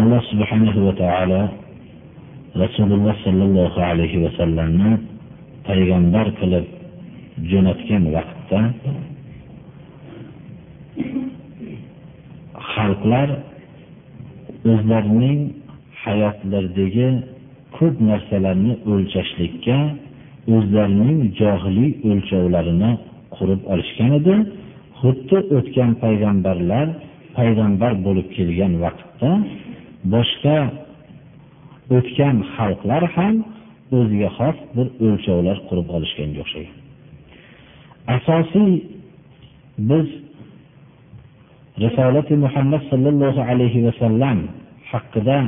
Alloh subhanahu va taolo rasululloh sollallohu alayhi vasallamni payg'ambar qilib jo'natgan vaqtda xalqlar o'zlarining hayotlaridagi ko'p narsalarni o'lchashlikka o'zlarining johiliy o'lchovlarini qurib olishgan edi. Xuddi o'tgan payg'ambarlar payg'ambar bo'lib kelgan vaqtda boshqa o'tgan xalqlar ham o'ziga xos bir o'lchovlar qurib olishganga o'xshagan. Asosiy biz risolati muhammad sollallohu alayhi vasallam haqida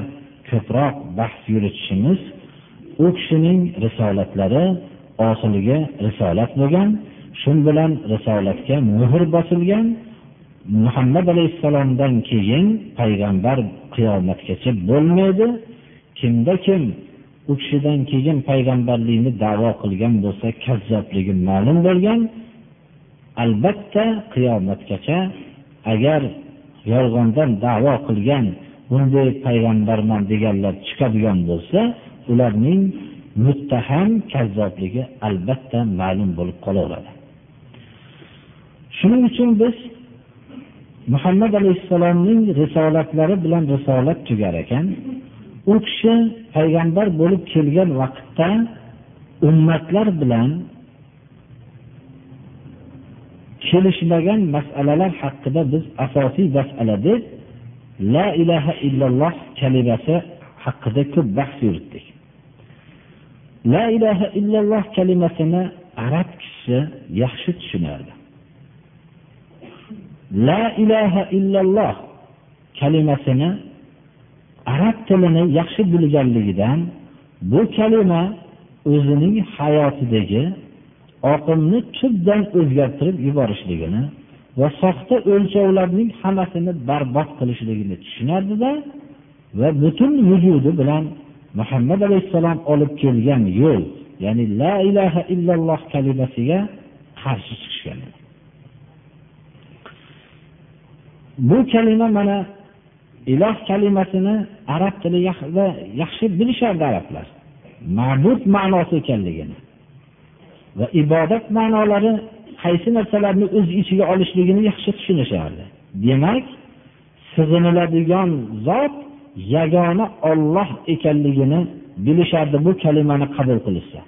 ko'proq bahs yuritishimiz u kishining risolatlari oxiriga risolat bo'lgan shu bilan risolatga muhr bosilgan muhammad alayhissalomdan keyin payg'ambar qiyomatgacha bo'lmaydi. Kimda kim u kishidan keyin payg'ambarlikni davo qilgan bo'lsa kazzobligi ma'lum bo'lgan. Albatta qiyomatgacha agar yolg'ondan davo qilgan bunday payg'ambarman deganlar chiqadigan bo'lsa ularning muttaham kazzobligi albatta ma'lum bo'lib qolaveradi. Shuning uchun biz muhammad alayhissalomning risolatlari bilan risolat tugar ekan. U kishi payg'ambar bo'lib kelgan vaqtda ummatlar bilan kelishmagan masalalar haqida biz asosiy masala deb la ilaha illalloh kalimasi haqida ko'p bahs yuritdik. La ilaha illalloh kalimasini arab kishisi yaxshi tushunardi. La ilaha illalloh kalimasini arab tilini yaxshi bilganligidan bu kalima o'zining hayotidagi oqimni tubdan o'zgartirib yuborishligini va soxta o'lchovlarning hammasini barbod qilishligini tushunardida va butun vujudi bilan muhammad alayhissalom olib kelgan yo'l ya'ni la ilaha illalloh kalimasiga qarshi chiqishgan bu kalima mana iloh kalimasini arab tili yaxshi bilishardi arablar. Ma'bud ma'nosi ekanligini va ibodat ma'nolari qaysi narsalarni o'z ichiga olishligini yaxshi tushunishardi. Demak sig'iniladigan zot yagona olloh ekanligini bilishardi bu kalimani qabul qilishsa.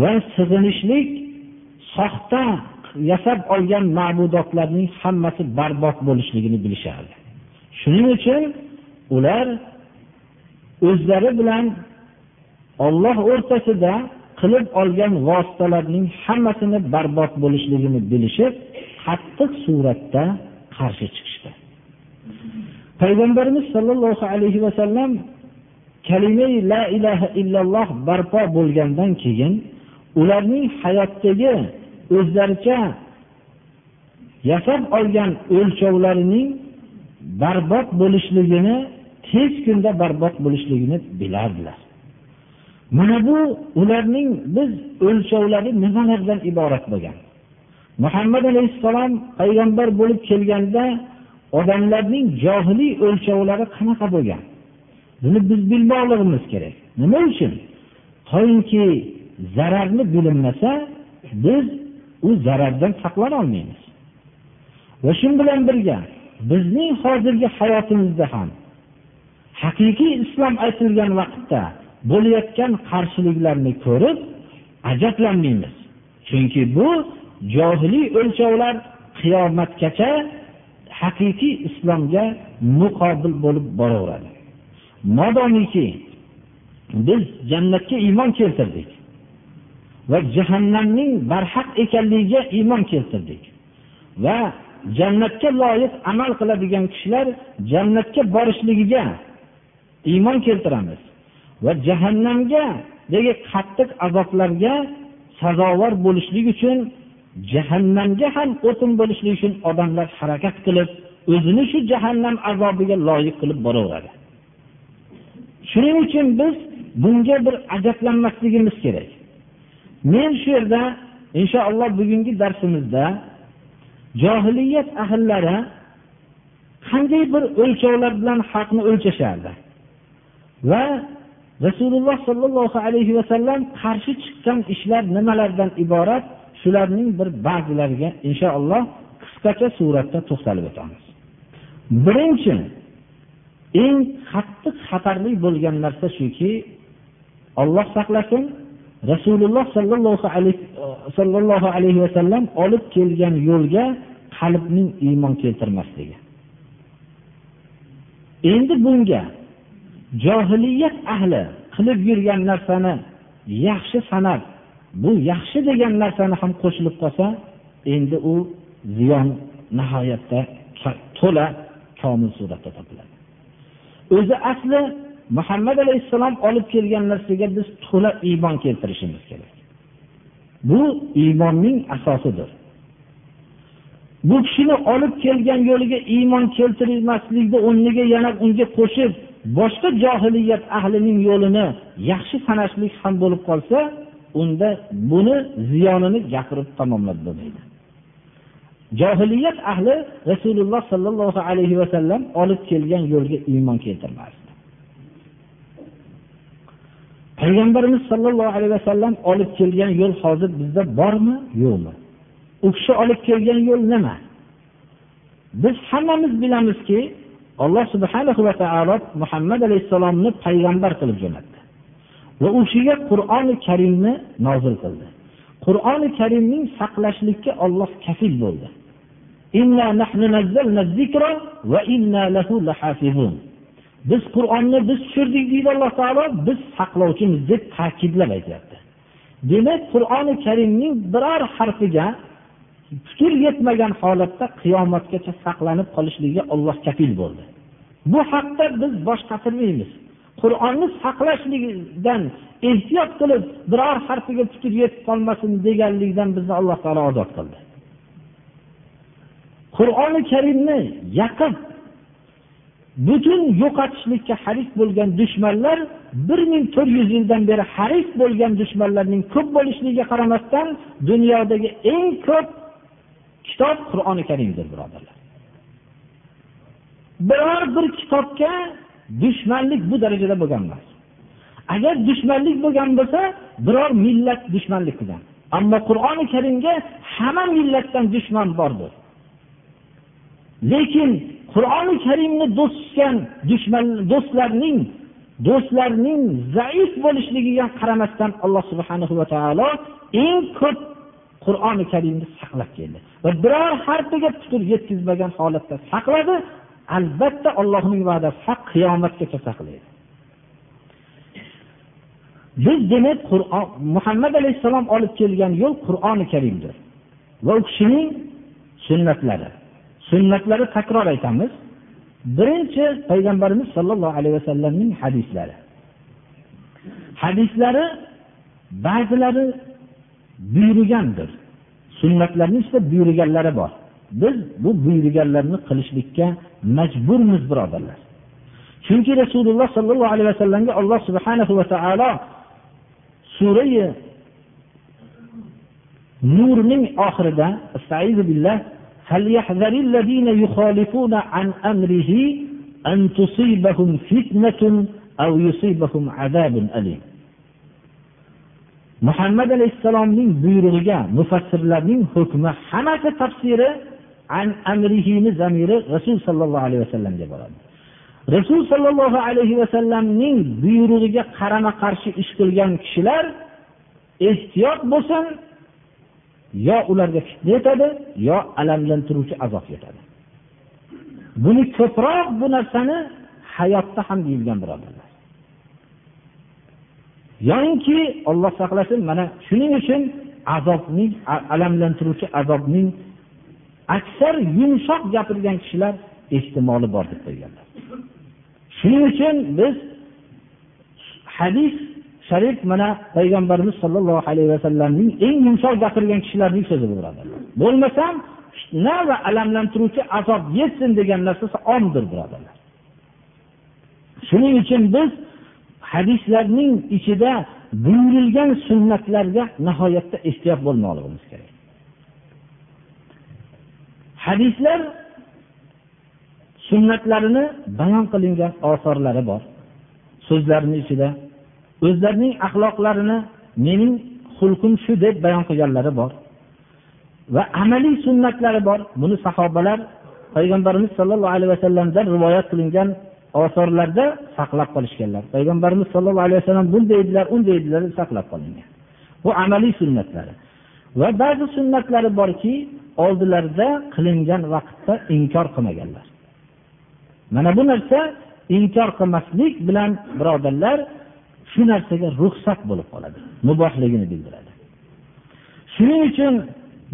Va sig'inishlik soxta yasab olgan ma'budotlarning hammasi barbod bo'lishligini bilishardi. Shuning uchun ular o'zlari bilan olloh o'rtasida qilib olgan vositalarning hammasini barbod bo'lishligini bilishib qattiq suratda qarshi chiqishdi. Payg'ambarimiz sollallohu alayhi vasallam kalimai la ilaha illalloh barpo bo'lgandan keyin ularning hayotdagi o'zlaricha yasab olgan o'lchovlarining barbod bo'lishligini tez kunda barbod bo'lishligini bilardilar. Mana bu ularning biz o'lchovlari nimalardan iborat bo'lgan? Muhammad alayhissalom payg'ambar bo'lib kelganda odamlarning johiliy o'lchovlari qanaqa bo'lgan? Buni biz bilmoqligimiz kerak. Nima uchun? Qoyinki zararni bilinmasa biz u zarardan saqlana olmaymiz. Va shu bilan birga bizning hozirgi hayotimizda ham haqiqiy islom aytilgan vaqtda bo'layotgan qarshiliklarni ko'rib ajablanmaymiz. Chunki bu johiliy o'lchovlar qiyomatgacha haqiqiy islomga muqobil bo'lib boraveradi. Modomiki biz jannatga iymon keltirdik. Va jahannamning barhaq ekanligiga iymon keltirdik. Va jannatga loyiq amal qiladigan kishilar jannatga borishligiga iymon keltiramiz. Va jahannamgadagi qattiq azoblarga sazovor bo'lishlik uchun jahannamga ham o'tin bo'lishlik uchun odamlar harakat qilib o'zini shu jahannam azobiga loyiq qilib boraveradi. Shuning uchun biz bunga bir ajablanmasligimiz kerak. Men shu yerda inshaalloh bugungi darsimizda johiliyat ahllari qanday bir o'lchovlar bilan haqni o'lchashardi. Va rasululloh sollallohu alayhi vasallam qarshi chiqqan ishlar nimalardan iborat? Shularning bir ba'zilariga inshaalloh qisqacha suratda to'xtalib o'tamiz. Birinchi eng qattiq xatarli bo'lgan narsa shuki olloh saqlasin rasululloh sollallohu alayhi sollallohu alayhi vasallam olib kelgan yo'lga qalbning iymon keltirmasligi. Endi bunga johiliyat ahli qilib yurgan narsani yaxshi sanab bu yaxshi degan narsani ham qo'shilib qolsa endi u ziyon nihoyatda to'la komil suratda topiladi. O'zi asli muhammad alayhissalom olib kelgan narsaga biz to'la iymon keltirishimiz kerak. Bu iymonning asosidir. Bu kishini olib kelgan yo'liga iymon keltirmaslikni o'rniga yana unga qo'shib boshqa johiliyat ahlining yo'lini yaxshi sanashlik ham bo'lib qolsa unda buni ziyonini gapirib tamomlab bo'lmaydi. Johiliyat ahli rasululloh sollallohu alayhi vasallam olib kelgan yo'lga iymon keltirmasdi. Payg'ambarimiz sollallohu alayhi vasallam olib kelgan yo'l hozir bizda bormi? Yo'qmi u kishi olib kelgan yo'l nima? Biz hammamiz bilamizki alloh subhanahu va taolo muhammad alayhissalomni payg'ambar qilib jo'natdi. Va u kishiga qur'oni karimni nozil qildi. Qur'oni karimning saqlashlikka olloh kafil bo'ldi. Biz qur'onni biz tushirdik deydi alloh taolo biz saqlovchimiz deb ta'kidlab aytyapti demak qur'oni karimning biror harfiga putur yetmagan holatda qiyomatgacha saqlanib qolishligiga olloh kafil bo'ldi. Bu haqda biz bosh qatirmaymiz qur'onni saqlashlikdan ehtiyot qilib biror harfiga putur yetib qolmasin deganlikdan bizni alloh taolo ozod qildi. Qur'oni karimni yaqin butun yo'qotishlikka haris bo'lgan dushmanlar bir ming to'rt yuz yildan beri haris bo'lgan dushmanlarning ko'p bo'lishligiga qaramasdan dunyodagi eng ko'p kitob qur'oni karimdir birodarlar. Biror bir kitobga dushmanlik bu darajada bo'lgan emas. Agar dushmanlik bo'lgan bo'lsa biror millat dushmanlik qilgan. Ammo qur'oni karimga hamma millatdan dushman bordir. Lekin qur'oni karimni do'st tutgan dushman do'stlarning do'stlarning zaif bo'lishligiga qaramasdan alloh subhanahu va taolo eng ko'p qur'oni karimni saqlab keldi. Va biror harfiga putur yetkazmagan holatda saqladi albatta allohning va'dasi haq qiyomatgacha saqlaydi. Biz demak qur'on muhammad alayhissalom olib kelgan yo'l qur'oni karimdir. Va u kishining sunnatlari. Sunnatlari takror aytamiz. Birinchi payg'ambarimiz sollallohu alayhi vasallamning hadislari. Hadislari ba'zilari buyurgandir. Sunnatlarni ichida buyurganlari bor. Biz bu buyurganlarni qilishlikka majburmiz birodarlar. Chunki rasululloh sollallohu alayhi vasallamga alloh subhanahu va taolo surai nurning oxirida فليحذر الذين يخالفون عن أمره أن تصيبهم فتنة أو يصيبهم عذاب أليم muhammad alayhissalomning buyrug'iga mufassirlarning hukmi hammasi tafsiri an amrihini zamiri rasul sollallohu alayhi vasallamga boradi rasul sollallohu alayhi vasallamning buyrug'iga qarama qarshi ish qilgan kishilar ehtiyot bo'lsin yo ularga fitna yetadi yo alamlantiruvchi azob yetadi. Buni ko'proq bu narsani hayotda ham deyilgan birodarlar. Yoinki olloh saqlasin mana shuning uchun azobning alamlantiruvchi azobning aksar yumshoq gapirgan kishilar ehtimoli bor deb qo'yganlar. Shuning uchun biz hadis sharif mana payg'ambarimiz sollallohu alayhi vasallamning eng yumshoq gapirgan kishilarning so'zi birodarlar bo'lmasam fitna va alamlantiruvchi azob yetsin degan narsasi omdir birodarlar. Shuning uchun biz hadislarning ichida buyurilgan sunnatlarga nihoyatda ehtiyot bo'lmoqligimiz kerak. Hadislar sunnatlarini bayon qilingan osorlari bor. So'zlarini ichida o'zlarining axloqlarini mening xulqim shu deb bayon qilganlari bor. Va amaliy sunnatlari bor. Buni sahobalar payg'ambarimiz sollallohu alayhi vasallamdan rivoyat qilingan osorlarda saqlab qolishganlar. Payg'ambarimiz sollallohu alayhi vasallam bunday edilar unday edilar deb saqlab qolingan. Bu amaliy sunnatlari. Va ba'zi sunnatlari borki oldilarida qilingan vaqtda inkor qilmaganlar. Mana bu narsa inkor qilmaslik bilan birodarlar shu narsaga ruxsat bo'lib qoladi mubohligini bildiradi. Shuning uchun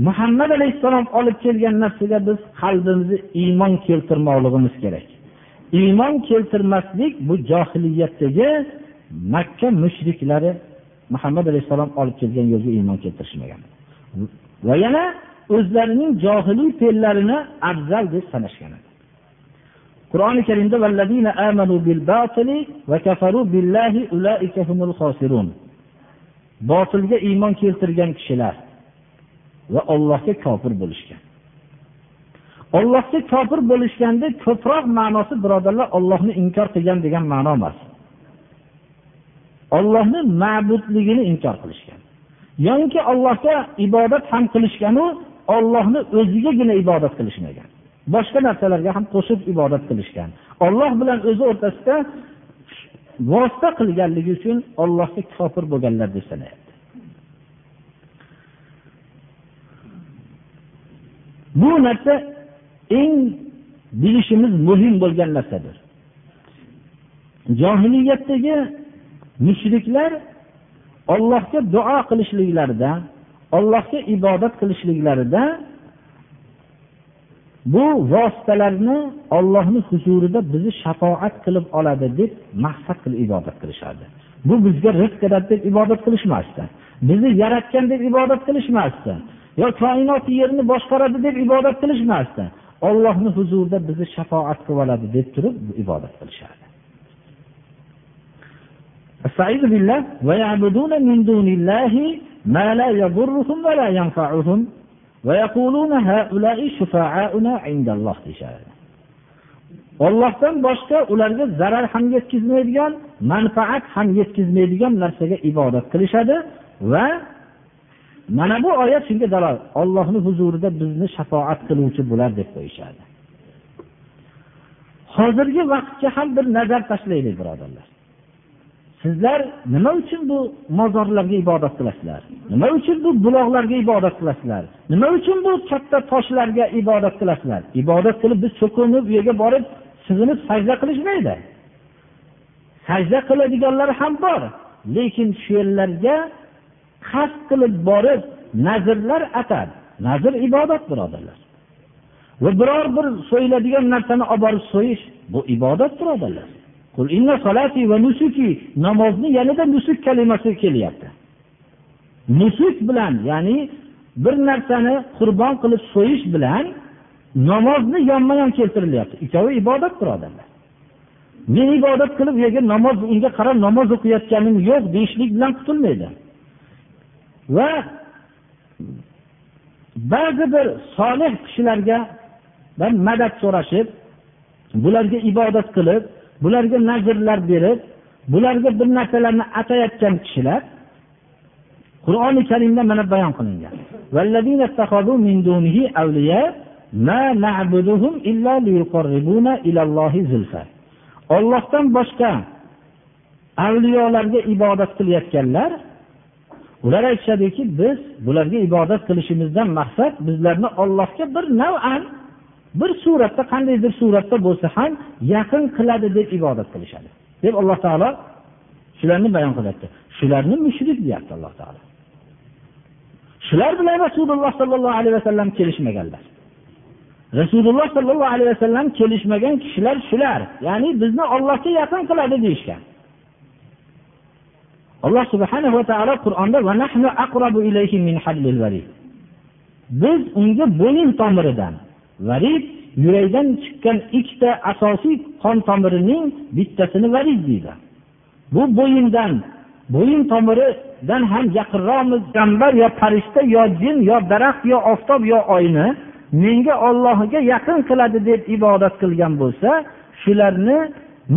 muhammad alayhissalom olib kelgan narsaga biz qalbimizni iymon keltirmoqligimiz kerak. Iymon keltirmaslik bu johiliyatdagi makka mushriklari muhammad alayhissalom olib kelgan yo'lga iymon keltirishmagan. Va yana o'zlarining johiliy fe'llarini afzal deb sanashgan qur'oni karimda botilga iymon keltirgan kishilar va ollohga kofir bo'lishgan. Ollohga kofir bo'lishganda ko'proq ma'nosi birodarlar ollohni inkor qilgan degan ma'no emas. Ollohni ma'budligini inkor qilishgan. Yoki ollohga ibodat ham qilishganu ollohni o'zigagina ibodat qilishmagan. Boshqa narsalarga ham qo'shib ibodat qilishgan. Olloh bilan o'zi o'rtasida vosita qilganligi uchun ollohga kofir bo'lganlar deb sanayapti. Bu narsa eng bilishimiz muhim bo'lgan narsadir. Johiliyatdagi mushriklar ollohga duo qilishliklarida ollohga ibodat qilishliklarida bu vositalarni ollohni huzurida bizni shafoat qilib oladi deb maqsad qilib ibodat qilishardi bu bizga rizq beradi deb ibodat qilishmasdi bizni yaratgan deb ibodat qilishmasdi yo koinot yerni boshqaradi deb ibodat qilishmasdi ollohni huzurida bizni shafoat qilib oladi deb turib ibodat qilishardi ويعبدون من دون الله ما لا يضرهم ولا ينفعهم ollohdan boshqa ularga zarar ham yetkazmaydigan manfaat ham yetkazmaydigan narsaga ibodat qilishadi va mana bu oyat shunga dalol ollohni huzurida bizni shafoat qiluvchi bular deb qo'yishadi. Hozirgi vaqtga ham bir nazar tashlaylik birodarlar. Sizlar nima uchun bu mozorlarga ibodat qilasizlar? Nima uchun bu buloqlarga ibodat qilasizlar? Nima uchun bu katta toshlarga ibodat qilasizlar? Ibodat qilib biz so'kinib u yerga borib sig'inib sajda qilishmaydi. Sajda qiladiganlar ham bor lekin shu yerlarga qasd qilib borib nazrlar atab nazr ibodat birodarlar. Va biror bir so'yiladigan narsani olib borib so'yish bu ibodat birodarlar. Namozni yanada nusuk kalimasi kelyapti. Nusuk bilan ya'ni bir narsani qurbon qilib so'yish bilan namozni yonma yon keltirilyapti. Ikkovi ibodat birodarlar men ibodat qilib u yerga namoz unga qarab namoz o'qiyotganim yo'q deyishlik bilan qutulmaydi va ba'zi bir solih kishilarga madad so'rashib bularga ibodat qilib bularga nazrlar berib bularga bir narsalarni atayotgan kishilar qur'oni karimda mana bayon qilingan. Ollohdan boshqa avliyolarga ibodat qilayotganlar ular aytishadiki biz bularga ibodat qilishimizdan maqsad bizlarni ollohga bir nav'an bir suratda qandaydir suratda bo'lsa ham yaqin qiladi deb ibodat qilishadi. Deb alloh taolo shularni bayon qilyapti. Shularni mushrik deyapti alloh taolo. Shular bilan rasululloh sollallohu alayhi vasallam kelishmaganlar. Rasululloh sollallohu alayhi vasallam kelishmagan kishilar shular. Ya'ni bizni ollohga yaqin qiladi deyishgan. Alloh subhanahu va taolo qur'onda biz unga bo'yin tomiridan varid yurakdan chiqqan ikkita asosiy qon tomirining bittasini varid deydi. Bu bo'yindan bo'yin tomiridan ham yaqinroqmiz. Payg'ambar yo farishta yo jin yo daraxt yo oftob yo oyni menga ollohga yaqin qiladi deb ibodat qilgan bo'lsa shularni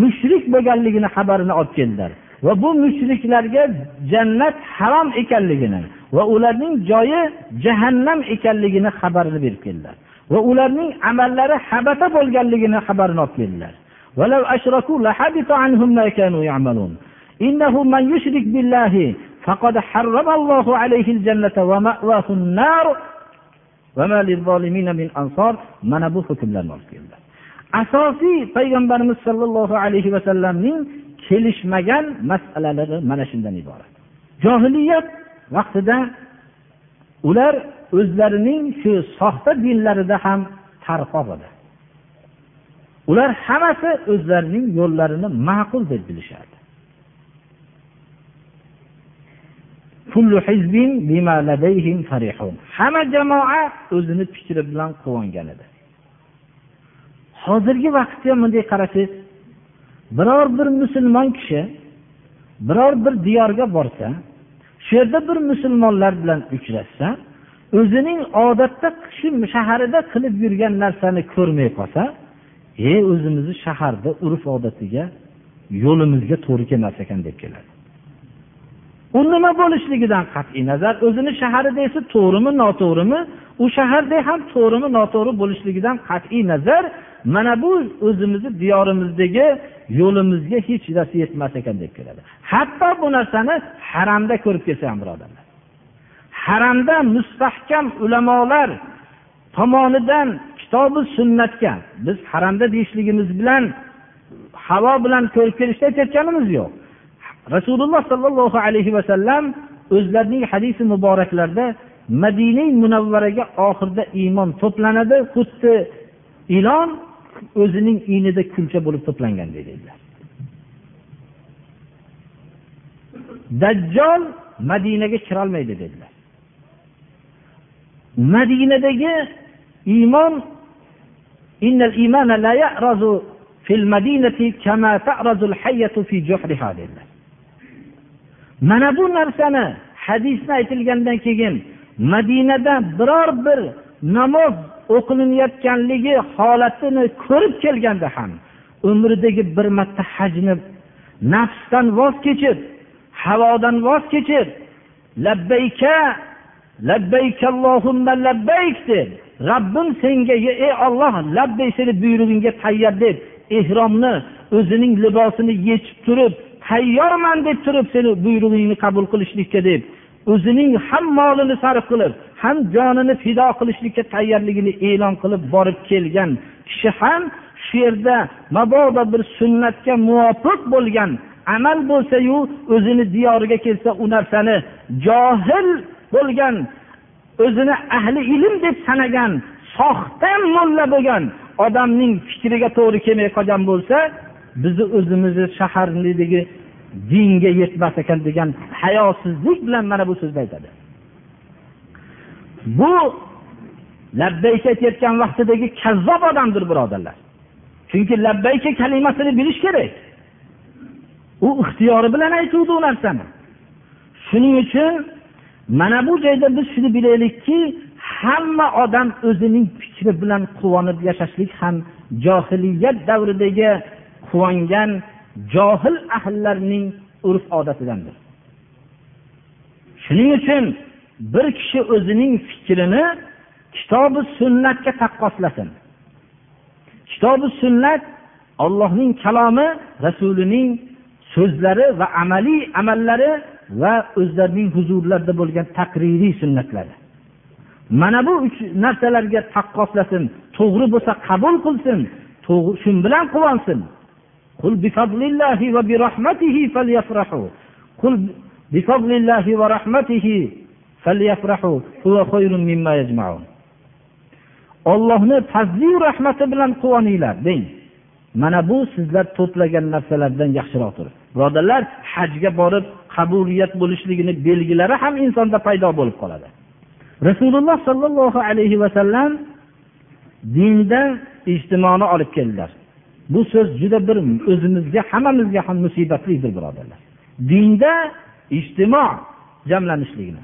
mushrik bo'lganligini xabarini olib keldilar va bu mushriklarga jannat harom ekanligini va ularning joyi jahannam ekanligini xabarini berib keldilar va ularning amallari habata bo'lganligini xabarini olib keldilar mana bu hukmlarni olib keldilar asosiy payg'ambarimiz sollallohu alayhi vasallamning kelishmagan masalalari mana shundan iborat. Johiliyat vaqtida ular o'zlarining shu soxta dinlarida ham tarqoq edi ular hammasi o'zlarining yo'llarini ma'qul deb bilishardi. Hamma jamoa o'zini fikri bilan quvongan edi. Hozirgi vaqtda bunday qarasangiz biror bir musulmon kishi biror bir diyorga borsa shu yerda bir musulmonlar bilan uchrashsa o'zining odatda shu shaharida qilib yurgan narsani ko'rmay qolsa e o'zimizni shaharda urf odatiga yo'limizga to'g'ri kelmas ekan deb keladi. U nima bo'lishligidan qat'iy nazar o'zini shaharida esa to'g'rimi noto'g'rimi? U shaharda ham to'g'rimi noto'g'ri bo'lishligidan qat'iy nazar mana bu o'zimizni diyorimizdagi yo'limizga hech narsa yetmas ekan deb keladi. Hatto bu narsani haramda ko'rib kelsa ham birodarlar. Haramda mustahkam ulamolar tomonidan kitobi sunnatga biz haramda deyishligimiz bilan havo bilan ko'rib kelishda aytayotganimiz yo'q. Rasululloh sollallohu alayhi vasallam o'zlarining hadisi muboraklarida madina munavvaraga oxirida iymon to'planadi xuddi ilon o'zining inida kulcha bo'lib to'planganday dedilar. Dajjol madinaga kirolmaydi dedilar. Juhriha iymon mana bu narsani hadisda aytilgandan keyin madinada biror bir namoz o'qilinayotganligi holatini ko'rib kelganda ham umridagi bir marta hajni nafsdan voz kechib havodan voz kechib labbayka labbayk allohumma labbayk deb. Robbim senga ey olloh labbay seni buyrug'ingga tayyor deb ehromni o'zining libosini yechib turib tayyorman deb turib seni buyrug'ingni qabul qilishlikka deb. O'zining ham molini sarf qilib ham jonini fido qilishlikka tayyorligini e'lon qilib borib kelgan kishi ham shu yerda mabodo bir sunnatga muvofiq bo'lgan. Amal bo'lsayu o'zini diyoriga kelsa u narsani johil bo'lgan o'zini ahli ilm deb sanagan soxta mulla bo'lgan odamning fikriga to'g'ri kelmay qolgan bo'lsa bizni o'zimizni shaharnidagi dinga yetmas ekan degan hayosizlik bilan mana bu so'zni aytadi. Bu labbayka aytayotgan vaqtidagi kazzob odamdir birodarlar. Chunki labbayka kalimasini bilish kerak. U ixtiyori bilan aytuvdi u narsani shuning uchun mana bu joyda biz shuni bilaylikki hamma odam o'zining fikri bilan quvonib yashashlik ham johiliyat davridagi quvongan johil ahllarning urf odatidandir. Shuning uchun bir kishi o'zining fikrini kitobi sunnatga taqqoslasin. Kitobi sunnat ollohning kalomi rasulining so'zlari va amaliy amallari va o'zlarining huzurlarida bo'lgan taqririy sunnatlari mana bu uch narsalarga taqqoslasin to'g'ri bo'lsa qabul qilsin shu bilan quvonsin. Ollohni fazliyu rahmati bilan quvoninglar deng. Mana bu sizlar to'plagan narsalardan yaxshiroqdir. Birodarlar hajga borib qabuliyat bo'lishligini belgilari ham insonda paydo bo'lib qoladi. Rasululloh sollallohu alayhi vasallam dinda ijtimoni olib keldilar. Bu so'z juda bir o'zimizga hammamizga ham musibatlidir birodarlar. Dinda ijtimo jamlanishligini.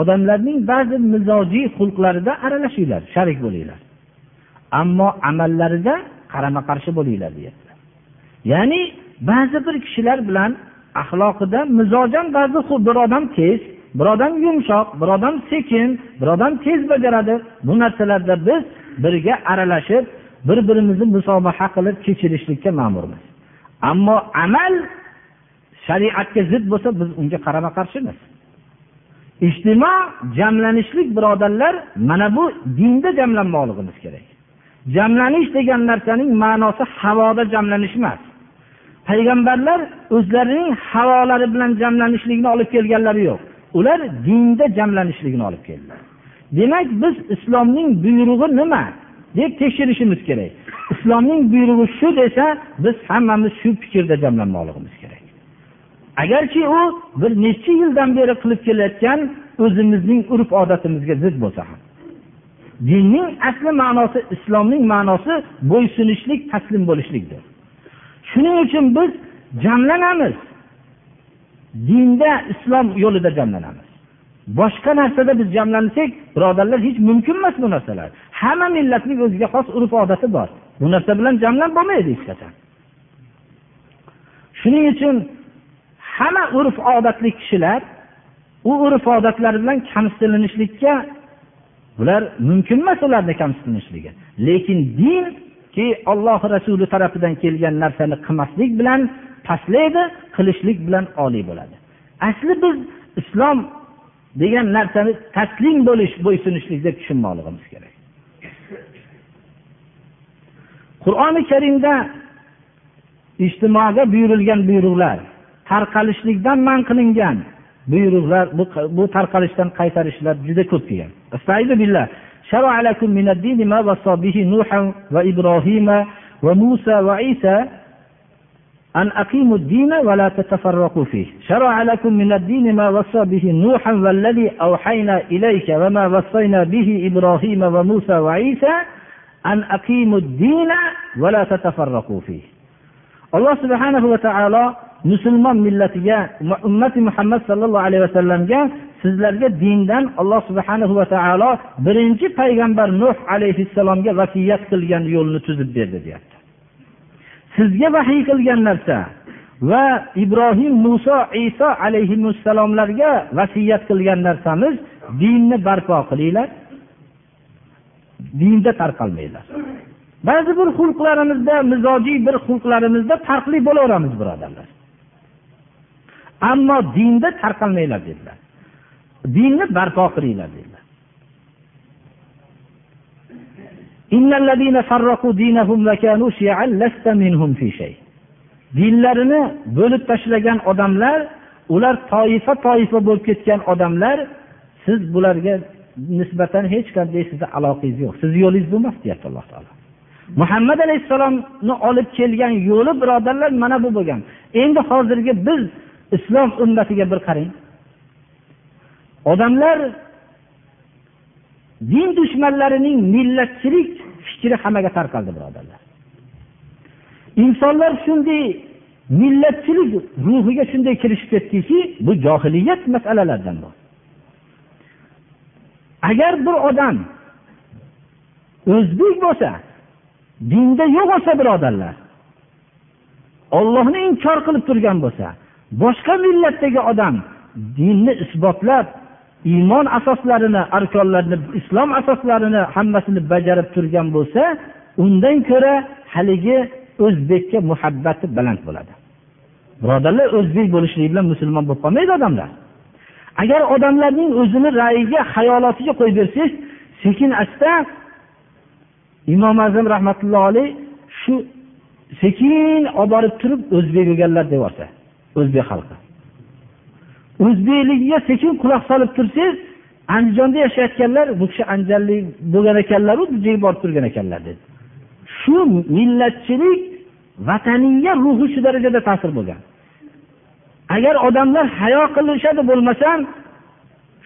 Odamlarning ba'zi mizojiy xulqlarida aralashinglar sharik bo'linglar. Ammo amallarida qarama qarshi bo'linglar deyaptilar ya'ni ba'zi bir kishilar bilan axloqida mizojan ba'zi bir odam tez bir odam yumshoq bir odam sekin bir odam tez bajaradi. Bu narsalarda biz birga aralashib bir birimizni musobaha qilib kechirishlikka ma'murmiz. Ammo amal shariatga zid bo'lsa biz unga qarama qarshimiz ijtimo jamlanishlik birodarlar mana bu dinda jamlanmoqligimiz kerak. Jamlanish degan narsaning ma'nosi havoda jamlanish emas. Payg'ambarlar o'zlarining havolari bilan jamlanishlikni olib kelganlari yo'q. Ular dinda jamlanishlikni olib keldilar. Demak biz islomning buyrug'i nima deb tekshirishimiz kerak. Islomning buyrug'i shu desa biz hammamiz shu fikrda jamlanmoqligimiz kerak agarki u bir necha yildan beri qilib kelayotgan o'zimizning urf odatimizga zid bo'lsa ham. Dinning asli ma'nosi islomning ma'nosi bo'ysunishlik taslim bo'lishlikdir. Shuning uchun biz jamlanamiz. Dinda islom yo'lida jamlanamiz. Boshqa narsada biz jamlansak birodarlar hech mumkin emas bu narsalar. Hamma millatning o'ziga xos urf odati bor. Bu narsa bilan jamlanib bo'lmaydi hech qachon. Shuning uchun hamma urf odatli kishilar u urf odatlari bilan kamsitilinishlikka bular mumkin emas ularni kamsitilishligi. Lekin dinki olloh rasuli tarafidan kelgan narsani qilmaslik bilan pastlaydi qilishlik bilan oliy bo'ladi. Asli biz islom degan narsani taslim bo'lish bo'ysunishlik deb tushunmoqligimiz kerak. Qur'oni karimda ijtimoga buyurilgan buyruqlar tarqalishlikdan man qilingan. Buyruqlar bu, bu tarqalishdan qaytarishlar juda ko'p kelgan شرع لكم من الدين ما وصى به نوحا وإبراهيم وموسى وعيسى أن أقيموا الدين ولا تتفرقوا فيه شرع لكم من الدين ما وصى به نوحا والذي أوحينا إليك وما وصينا به إبراهيم وموسى وعيسى أن أقيموا الدين ولا تتفرقوا فيه الله سبحانه وتعالى musulmon millatiga ummati muhammad sallallohu alayhi vasallamga sizlarga dindan alloh subhanahu va taolo birinchi payg'ambar nuh alayhissalomga vasiyat qilgan yo'lni tuzib berdi deyapti. Sizga vahiy qilgan narsa va ibrohim muso iso alayhissalomlarga vasiyat qilgan narsamiz dinni barpo qilinglar dinda tarqalmanglar. Ba'zi bir xulqlarimizda mizojiy bir xulqlarimizda farqli bo'laveramiz birodarlar. Ammo dinda tarqalmanglar dedilar. Dinni barpo qilinglar dedilar. Dinlarini bo'lib tashlagan odamlar ular toifa toifa bo'lib ketgan odamlar siz bularga nisbatan hech qanday sizni aloqangiz yo'q. Sizni yo'lingiz bu emas deyapti alloh taolo. Muhammad alayhissalomni olib kelgan yo'li birodarlar mana bu bo'lgan. Endi hozirgi biz islom ummatiga bir qarang. Odamlar din dushmanlarining millatchilik fikri hammaga tarqaldi birodarlar. Insonlar shunday millatchilik ruhiga shunday kirishib ketdiki bu johiliyat masalalaridan bu agar bir odam o'zbek bo'lsa dinda yo'q bo'lsa birodarlar ollohni inkor qilib turgan bo'lsa boshqa millatdagi odam dinni isbotlab iymon asoslarini arkonlarini islom asoslarini hammasini bajarib turgan bo'lsa undan ko'ra haligi o'zbekka muhabbati baland bo'ladi. Birodarlar o'zbek bo'lishligi bilan musulmon bo'lib qolmaydi odamlar. Agar odamlarning o'zini rayiga xayolotiga qo'yib bersangiz sekin asta imom azam rahmatullohi alayh shu sekin olib borib turib o'zbek bo'lganlar deyorsa o'zbek xalqi. O'zbekligiga sekin quloq solib tursangiz andijonda yashayotganlar bu kishi andijonlik bo'lgan ekanlaru diniga borib turgan ekanlar dedi. Shu millatchilik vataniya ruhi shu darajada ta'sir bo'lgan. Agar odamlar hayo qilishadi bo'lmasam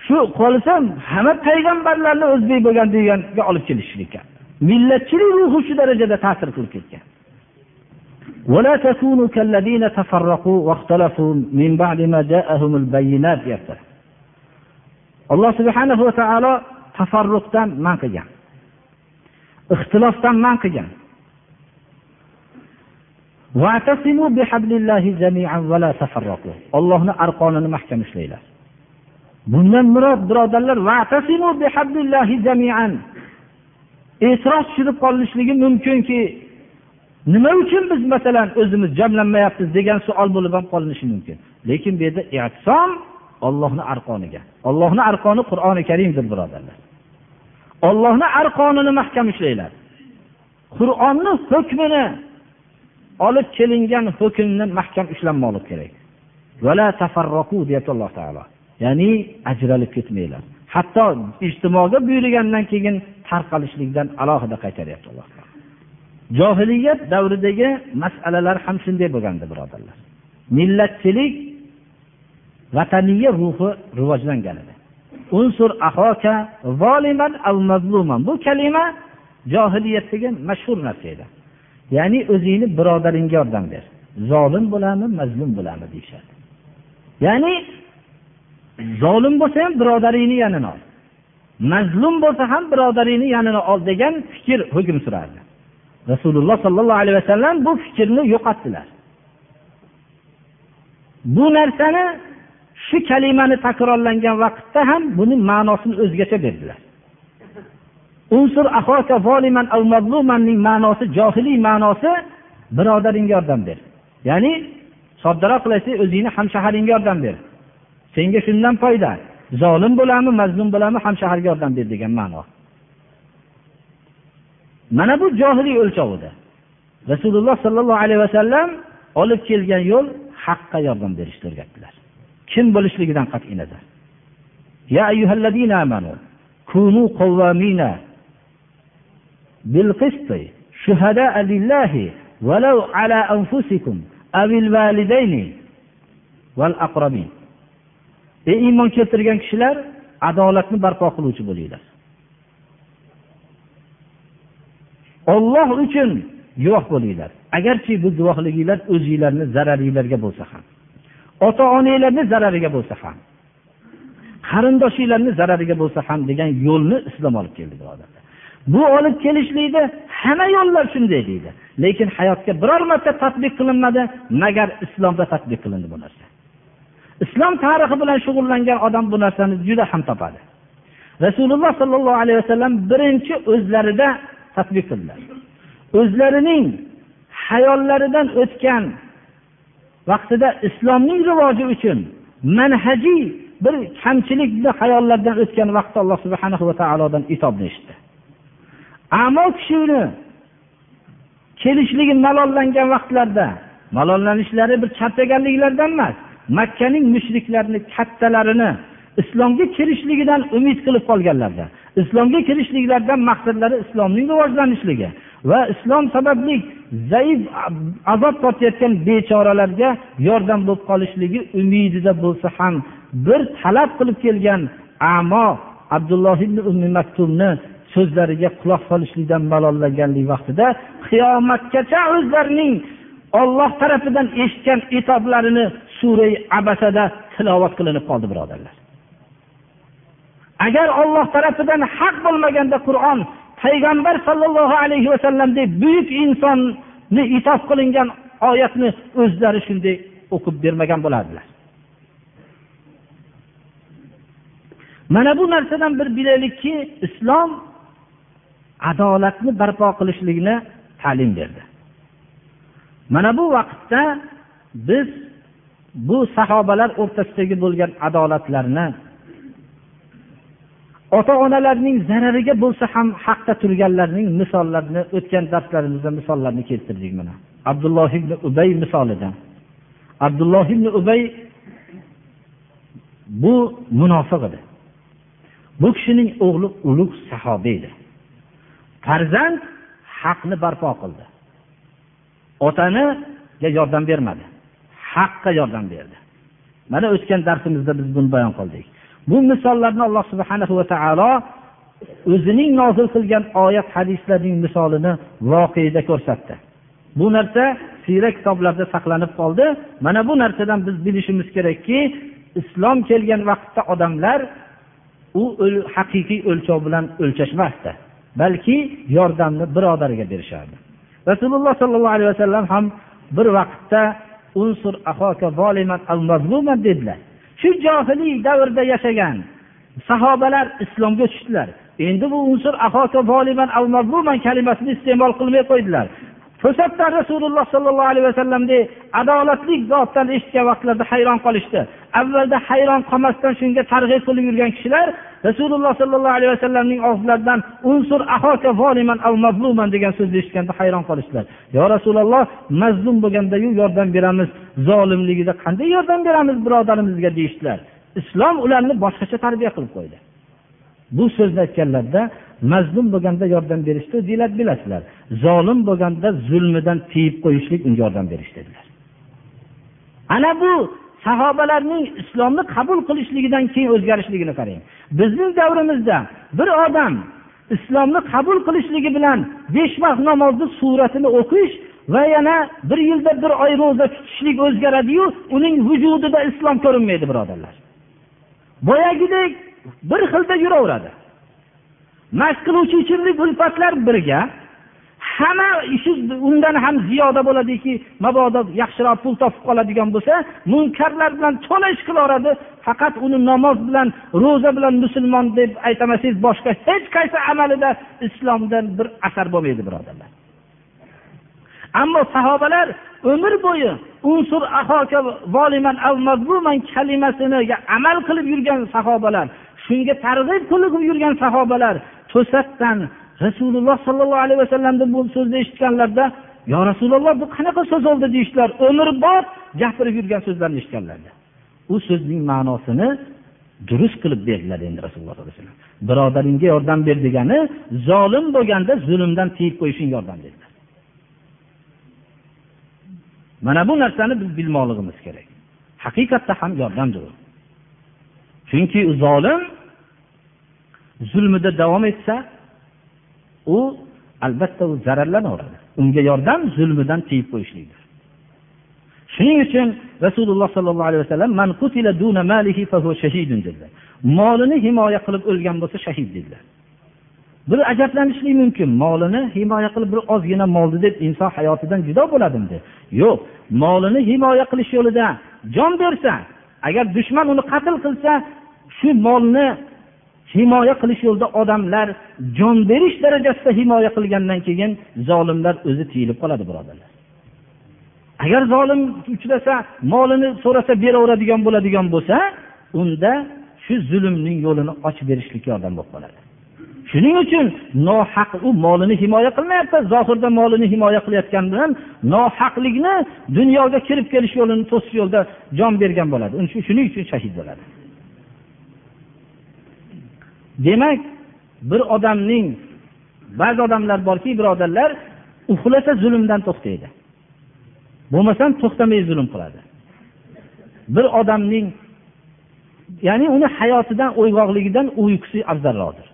shu qolsam hamma payg'ambarlarni o'zbek bo'lgan deganga olib kelishlikka. Millatchilik ruhi shu darajada ta'sir qilib ketgan. ولا تكونوا كالذين تفرقوا واختلفوا من بعد ما جاءهم البينات deyapti alloh subhanahu va taolo tafarruqdan man qilgan ixtilofdan man qilgan ollohni arqonini mahkam ushlanglar bundan murod birodarlar e'tiroz tushirib qolinishligi mumkinki nima uchun biz masalan o'zimiz jamlanmayapmiz degan savol bo'lib ham qolinishi mumkin. Lekin bu yerda ehson ollohni arqoniga. Ollohni arqoni qur'oni karimdir birodarlar. Ollohni arqonini mahkam ushlanglar qur'onni hukmini olib kelingan hukmni mahkam ushlanmoqlik kerak. Deyapti alloh taolo. Ya'ni ajralib ketmanglar. Hatto ijtimoga buyurgandan keyin tarqalishlikdan alohida qaytaryapti alloh johiliyat davridagi masalalar ham shunday bo'lgandi birodarlar. Millatchilik vataniya ruhi rivojlangan edi. Unsur ahoka zoliman al mazluman. Bu kalima johiliyatdagi mashhur narsa edi. Ya'ni o'zingni birodaringga yordam ber. Zolim bo'lami mazlum bo'lami deyishadi. Ya'ni zolim bo'lsa ham birodaringni yanini ol. Mazlum bo'lsa ham birodaringni yanini ol degan fikr hukm surardi. Rasululloh sollallohu alayhi vasallam bu fikrni yo'qotdilar. Bu narsani shu kalimani takrorlangan vaqtda ham buni ma'nosini o'zgacha berdilar. Unsur mazlumanning ma'nosi johiliy ma'nosi birodaringga yordam ber. Ya'ni soddaroq qilsak aytsak o'zingni hamshaharingga yordam ber. Senga shundan foyda. Zolim bo'ladimi mazlum bo'ladimi hamshaharga yordam ber degan ma'no. Mana bu johiliy o'lchov rasululloh sollallohu alayhi vasallam olib kelgan yo'l haqqa yordam berishni o'rgatdilar. Kim bo'lishligidan qat'iy nazar. Ya ayyuhallazina amanu kunu qawwamina bil qisti shuhada lillahi walau ala anfusikum avil validayni val aqrabin. Ey iymon keltirgan kishilar adolatni barpo qiluvchi bo'linglar. Olloh uchun guvoh bo'linglar. Agarchi bu guvohliginglar o'zinglarni zararinglarga bo'lsa ham ota onanglarni zarariga bo'lsa ham qarindoshinglarni zarariga bo'lsa ham degan yo'lni islom olib keldi birodarlar. Bu olib kelishlikda hamma yo'llar shunday deydi. Lekin hayotga biror marta tadbiq qilinmadi magar islomda tadbiq qilindi bu narsa. Islom tarixi bilan shug'ullangan odam bu narsani juda ham topadi. Rasululloh sollallohu alayhi vasallam birinchi o'zlarida tadbiq qildilar o'zlarining hayollaridan o'tgan vaqtida islomning rivoji uchun manhajiy bir kamchilikni hayollardan o'tgan vaqtda alloh subhana va taolodan itobni eshitdi ammo kishini kelishligi malollangan vaqtlarda malollanishlari bir charchaganliklaridan emas makkaning mushriklarni kattalarini islomga kirishligidan umid qilib qolganlarda islomga kirishliklaridan maqsadlari islomning rivojlanishligi va islom sababli zaif azob tortayotgan bechoralarga yordam bo'lib qolishligi umidida bo'lsa ham bir talab qilib kelgan amo abdulloh ibn ummi maktumni so'zlariga quloq solishlikdan malollaganlik vaqtida qiyomatgacha o'zlarining olloh tarafidan eshitgan itoblarini surai abasada tilovat qilinib qoldi birodarlar. Agar olloh tarafidan haq bo'lmaganda qur'on payg'ambar sollallohu alayhi vasallamdek buyuk insonni itob qilingan oyatni o'zlari shunday o'qib bermagan bo'lardilar. Mana bu narsadan bir bilaylikki islom adolatni barpo qilishlikni ta'lim berdi. Mana bu vaqtda biz bu sahobalar o'rtasidagi bo'lgan adolatlarni ota onalarning zarariga bo'lsa ham haqda turganlarning misollarini o'tgan darslarimizda misollarni keltirdik mana. Abdulloh ibn ubay misolidan. Abdulloh ibn ubay bu munofiq edi. Bu kishining o'g'li ulug' sahobiy edi. Farzand haqni barpo qildi. Otaniga yordam bermadi. Haqqa yordam berdi. Mana o'tgan darsimizda biz buni bayon qildik. Bu misollarni alloh subhanahu va taolo o'zining nozil qilgan oyat hadislarning misolini voqeda ko'rsatdi. Bu narsa siyra kitoblarda saqlanib qoldi. Mana bu narsadan biz bilishimiz kerakki islom kelgan vaqtda odamlar u haqiqiy o'lchov bilan o'lchashmasdi balki yordamni birodariga berishardi. Rasululloh sollallohu alayhi vasallam ham bir vaqtda unsur dedilar. Shu johiliy davrda yashagan sahobalar islomga tushdilar. Endi bu unsur kalimasini iste'mol qilmay qo'ydilar. To'satdan rasululloh sollallohu alayhi vasallamdek adolatli zotdan eshitgan vaqtlarida hayron qolishdi. Avvalda hayron qolmasdan shunga targ'ib qilib yurgan kishilar rasululloh sollallohu alayhi vasallamning og'zlaridan unsur ahoka voliman mazluman degan so'zni eshitganda hayron qolishdilar. Yo rasululloh mazlum bo'lgandayu yordam beramiz zolimligida qanday yordam beramiz birodarimizga? deyishdilar. Islom ularni boshqacha tarbiya qilib qo'ydi. Bu so'zni aytganlarida mazlum bo'lganda yordam berishdi deyiladi bilasizlar. Zolim bo'lganda zulmidan tiyib qo'yishlik unga yordam berish dedilar. Ana bu sahobalarning islomni qabul qilishligidan keyin o'zgarishligini qarang. Bizning davrimizda bir odam islomni qabul qilishligi bilan besh vaqt namozni suratini o'qish va yana bir yilda bir oy ro'za tutishlik o'zgaradiyu uning vujudida islom ko'rinmaydi birodarlar. Boyagidek bir xilda yuraveradi. Mast qiluvchi ichimlik ulfatlar birga hamma ishi undan ham ziyoda bo'ladiki mabodo yaxshiroq pul topib qoladigan bo'lsa munkarlar bilan to'la ish qilaveradi faqat uni namoz bilan ro'za bilan musulmon deb aytamasangiz boshqa hech qaysi amalida islomdan bir asar bo'lmaydi birodarlar. Ammo sahobalar umr bo'yi unsur kalimasiniga amal qilib yurgan sahobalar shunga targ'ib qilib yurgan sahobalar to'satdan rasululloh sollallohu alayhi vasallamni bu so'zni eshitganlarida yo rasululloh bu qanaqa so'z bo'ldi deyishdilar umrbod gapirib yurgan so'zlarni eshitganlarda. U so'zning ma'nosini durust qilib berdilar endi rasululloh sollallohu alayhi vasallam. Birodaringga yordam ber degani zolim bo'lganda zulmdan tiyib qo'yishing yordam dedilar. Mana bu narsani biz bilmoqligimiz kerak. Haqiqatda ham yordamdir u chunki zolim zulmida davom etsa u albatta u zararlanaveradi unga yordam zulmidan tiyib qo'yishlikdir. Shuning uchun rasululloh sollallohu alayhi vasallam dedilar. Molini himoya qilib o'lgan bo'lsa shahid dedilar. Bir ajablanishlik mumkin. Molini himoya qilib bir ozgina molni deb inson hayotidan judo bo'ladimi yo'q. Molini himoya qilish yo'lida jon bersa agar dushman uni qatl qilsa shu molni himoya qilish yo'lida odamlar jon berish darajasida himoya qilgandan keyin zolimlar o'zi tiyilib qoladi birodarlar. Agar zolim uchrasa molini so'rasa beraveradigan bo'ladigan bo'lsa unda shu zulmning yo'lini ochib berishlikka yordam bo'lib qoladi. Shuning uchun nohaq u molini himoya qilmayapti zohirda molini himoya qilayotgani bilan nohaqlikni dunyoga kirib kelish yo'lini to'sish yo'lida jon bergan bo'ladi. Shuning uchun shahid bo'ladi. Demak bir odamning ba'zi odamlar borki birodarlar uxlasa zulmdan to'xtaydi. Bo'lmasam to'xtamay zulm qiladi. Bir odamning ya'ni uni hayotidan uyg'oqligidan uyqusi afzalroqdir.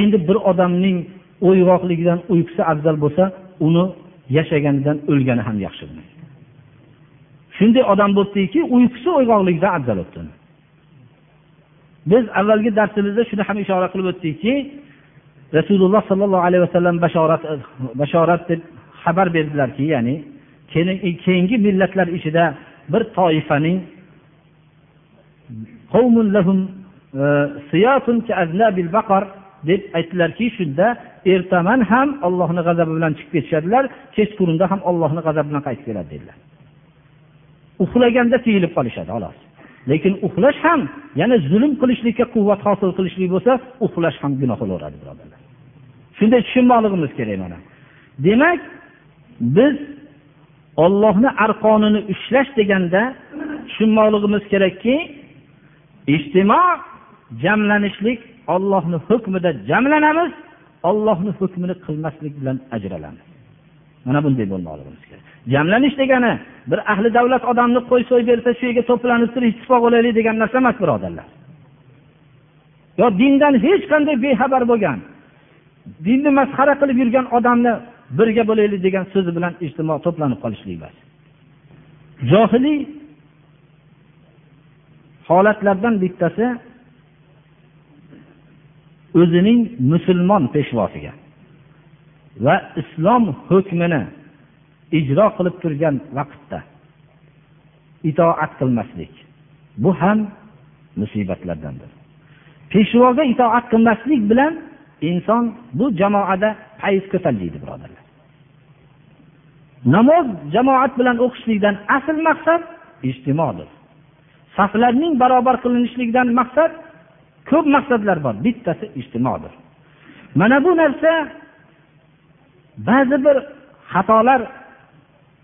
Endi bir odamning uyg'oqligidan uyqusi afzal bo'lsa uni yashaganidan o'lgani ham yaxshi. Shunday odam bo'libdiki uyqusi uyg'oqligidan afzal o'tdi. Biz avvalgi darsimizda shuni ham ishora qilib o'tdikki rasululloh sollallohu alayhi vasallam bashorat bashorat deb xabar berdilarki ya'ni keyingi millatlar ichida bir toifaning e, deb aytdilarki shunda ertaman ham ollohni g'azabi bilan chiqib ketishadilar kechqurunda ham ollohni g'azabi bilan qaytib keladi dedilar. Uxlaganda tiyilib qolishadi xolos. Lekin uxlash ham yana zulm qilishlikka quvvat hosil qilishlik bo'lsa uxlash ham gunoh bo'laveradi birodarlar. Shunday tushunmoqligimiz kerak mana. Demak biz ollohni arqonini ushlash deganda tushunmoqligimiz kerakki ijtimo jamlanishlik ollohni hukmida jamlanamiz ollohni hukmini qilmaslik bilan ajralamiz. Mana bunday bo'lmoqligimiz kerak. Jamlanish degani bir ahli davlat odamni qo'y so'y bersa shu yerga to'planib turib ittifoq bo'laylik degan narsa emas birodarlar. Yo dindan hech qanday bexabar bo'lgan dinni masxara qilib yurgan odamni birga bo'laylik degan so'zi bilan ijtimo to'planib qolishlik emas johiliy holatlardan bittasi o'zining musulmon peshvosiga va islom hukmini ijro qilib turgan vaqtda itoat qilmaslik bu ham musibatlardandir. Peshvoga itoat qilmaslik bilan inson bu jamoada payiz ko'tariladi birodarlar. Namoz jamoat bilan o'qishlikdan asl maqsad ijtimodir. Saflarning barobar qilinishligidan maqsad ko'p maqsadlar bor bittasi ijtimodir. Mana bu narsa ba'zi bir xatolar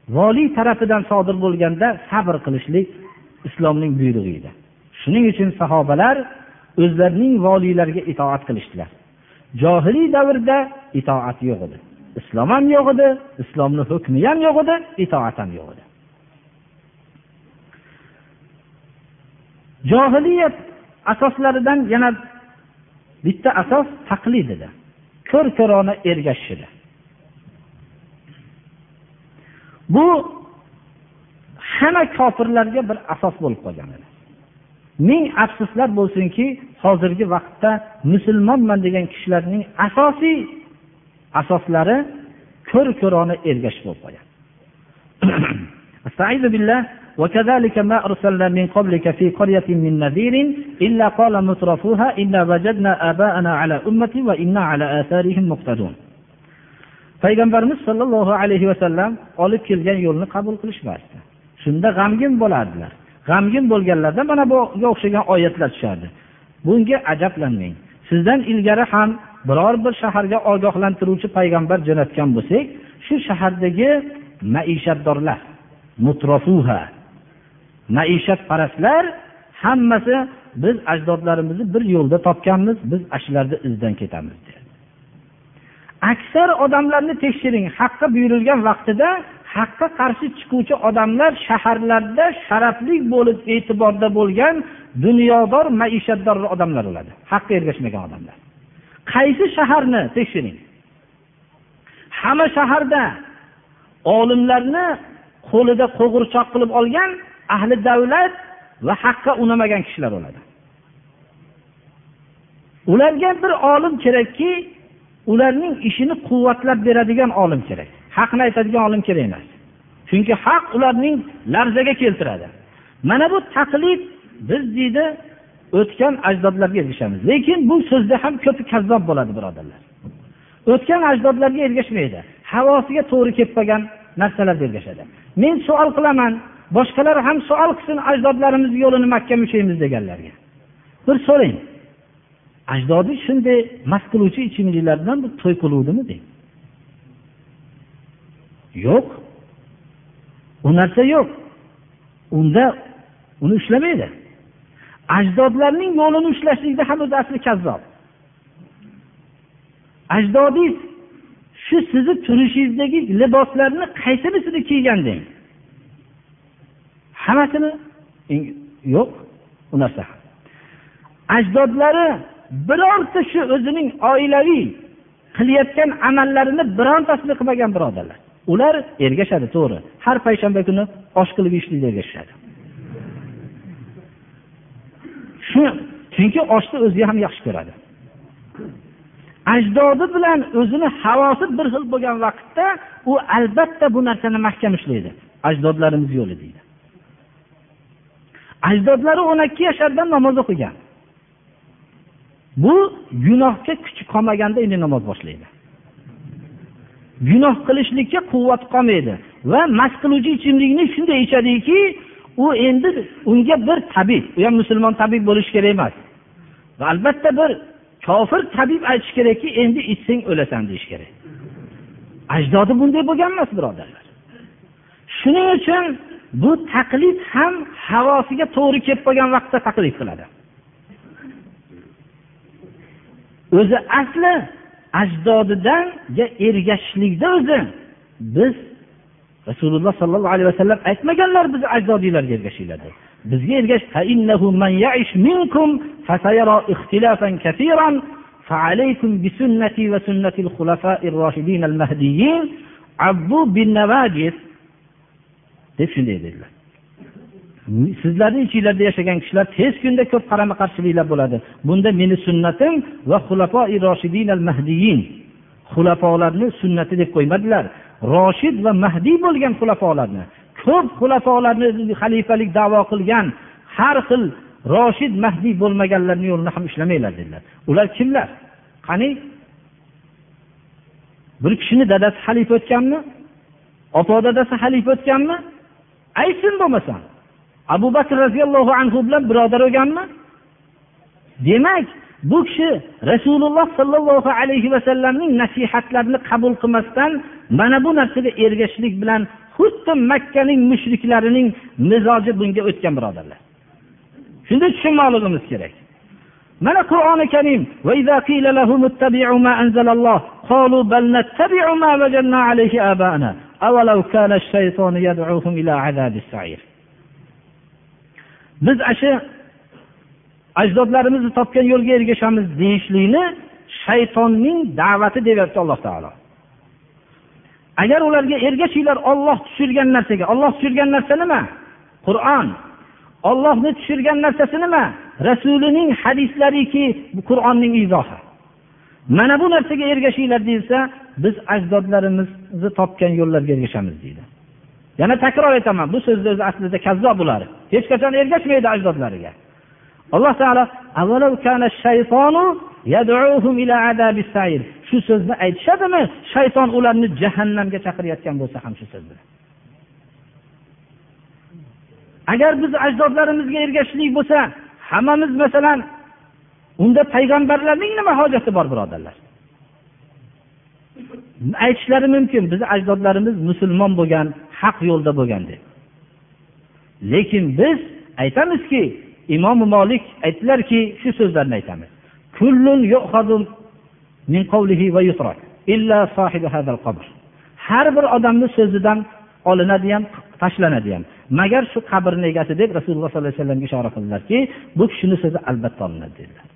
voliy tarafidan sodir bo'lganda sabr qilishlik islomning buyrug'i edi shuning uchun sahobalar o'zlarining voliylariga itoat qilishdilar. Johiliy davrda itoat yo'q edi. Islom ham yo'q edi islomni hukmi ham yo'q edi itoat ham yo'q edi. Johiliyat asoslaridan yana bitta asos taqlid edi. Ko'r ko'rona ergashish edi. bu hamma kofirlarga bir asos bo'lib qolgan edi. Ming afsuslar bo'lsinki hozirgi vaqtda musulmonman degan kishilarning asosiy asoslari ko'r ko'rona ergashib bo'lib qolgan. استعيذ بالله وكذلك ما أرسلنا من قبلك في قرية من نذير إلا قال مترفوها إنا وجدنا آباءنا على أمة وإنا على آثارهم مقتدون payg'ambarimiz sollallohu alayhi vasallam olib kelgan yo'lni qabul qilishmasdi. Shunda g'amgin bo'lardilar. G'amgin bo'lganlarida mana bunga o'xshagan oyatlar tushardi bunga ajablanmang. Sizdan ilgari ham biror bir shaharga ogohlantiruvchi payg'ambar jo'natgan bo'lsak shu shahardagi maishatdorlar mutrofuha maishatparastlar hammasi biz ajdodlarimizni bir yo'lda topganmiz biz shularni izidan ketamiz. Aksar odamlarni tekshiring. Haqqa buyurilgan vaqtida haqqa qarshi chiquvchi odamlar shaharlarda sharafli bo'lib e'tiborda bo'lgan dunyodor maishatdor odamlar bo'ladi. Haqqa ergashmagan odamlar. Qaysi shaharni tekshiring? Hamma shaharda olimlarni qo'lida qo'g'irchoq qilib olgan ahli davlat va haqqa unamagan kishilar bo'ladi. Ularga bir olim kerakki ularning ishini quvvatlab beradigan olim kerak. Haqni aytadigan olim kerak emas. Chunki haq ularning larzaga keltiradi. Mana bu taqlid biz deydi o'tgan ajdodlarga ergashamiz. Lekin bu so'zda ham ko'pi kazzob bo'ladi birodarlar. O'tgan ajdodlarga ergashmaydi. Havosiga to'g'ri kelib qolgan narsalarga ergashadi. Men savol qilaman boshqalar ham savol qilsin ajdodlarimiz yo'lini mahkam ushlaymiz deganlarga. Bir so'rang. Ajdodi shunday mast qiluvchi ichimliklar bilan to'y qiluvdimi deng? Yo'q. U narsa yo'q. Unda uni ushlamaydi. Ajdodlarning yo'lini ushlashlikda ham o'zi asli kazzob. Ajdodingiz shu sizni turishingizdagi liboslarni qaysinisini kiygan deng? Hammasini? Yo'q. U narsa ajdodlari birorta shu o'zining oilaviy qilayotgan amallarini birontasini qilmagan birodarlar. Ular ergashadi to'g'ri. Har payshanba kuni osh qilib yeyishlikka ergashishadi. Shu chunki oshni o'zi ham yaxshi ko'radi. Ajdodi bilan o'zini havosi bir xil bo'lgan vaqtda u albatta bu narsani mahkam ushlaydi ajdodlarimiz yo'li deydi. Ajdodlari o'n ikki yashardan namoz o'qigan. Bu gunohga kuchi qolmaganda endi namoz boshlaydi. Gunoh qilishlikka quvvat qolmaydi va mast qiluvchi ichimlikni shunday ichadiki u endi unga bir tabib u ham musulmon tabib bo'lishi kerak emas. Va albatta bir kofir tabib aytishi kerakki endi ichsang o'lasan deyish kerak. Ajdodi bunday bo'lgan emas birodarlar. Shuning uchun bu taqlid ham havosiga to'g'ri kelib qolgan vaqtda taqlid qiladi. o'zi asli ajdodidanga ergashishlikda o'zi biz rasululloh sollallohu alayhi vasallam aytmaganlar bizni ajdodiylarga ergashinglar deb bizga ergash فعليكم بسنتي وسنة الخلفاء الراشدين المهديين عبوا بالنواجذ deb shunday dedilar Sizlarni ichinglarda yashagan kishilar tez kunda ko'p qarama qarshiliklar bo'ladi. Bunda meni sunnatim va xulafoi roshidin al mahdiyin xulafolarni sunnati deb qo'ymadilar. Roshid va mahdiy bo'lgan xulafolarni ko'p xulafolarni xalifalik davo qilgan har xil roshid mahdiy bo'lmaganlarni yo'lini ham ishlamanglar dedilar. Ular kimlar? Qani? Bir kishini dadasi xalifa o'tganmi? Opa dadasi xalifa o'tganmi? Aytsin bo'lmasam abu bakr roziyallohu anhu bilan birodar bo'lganmi? Demak bu kishi rasululloh sollallohu alayhi vasallamning nasihatlarini qabul qilmasdan mana bu narsaga ergashishlik bilan xuddi makkaning mushriklarining mizoji bunga o'tgan birodarlar. Shunda tushunmoqligimiz kerak. Mana qur'oni karim biz ana shu ajdodlarimizni topgan yo'lga ergashamiz deyishlikni shaytonning da'vati deyapti alloh taolo. Agar ularga ergashinglar olloh tushirgan narsaga olloh tushirgan narsa nima? Qur'on. Ollohni tushirgan narsasi nima? Rasulining hadislariki qur'onning izohi. Mana bu narsaga ergashinglar deyilsa biz ajdodlarimizni topgan yo'llarga ergashamiz deydi. Yana takror aytaman bu so'zni o'zi aslida kazzob ular hech qachon ergashmaydi ajdodlariga. Alloh taolo shu so'zni aytishadimi shayton ularni jahannamga chaqirayotgan bo'lsa ham shu so'z bilan agar biz ajdodlarimizga ergashishlik bo'lsa hammamiz masalan unda payg'ambarlarning nima hojati bor birodarlar? Aytishlari mumkin bizni ajdodlarimiz musulmon bo'lgan haq yo'lda bo'lgan deb lekin biz aytamizki imom molik aytdilarki shu so'zlarni aytamiz. Har bir odamni so'zidan olinadi ham tashlanadi ham magar shu qabrni egasi deb rasululloh sollallohu alayhi vasallamga ishora qildilarki bu kishini so'zi albatta olinadi dedilar.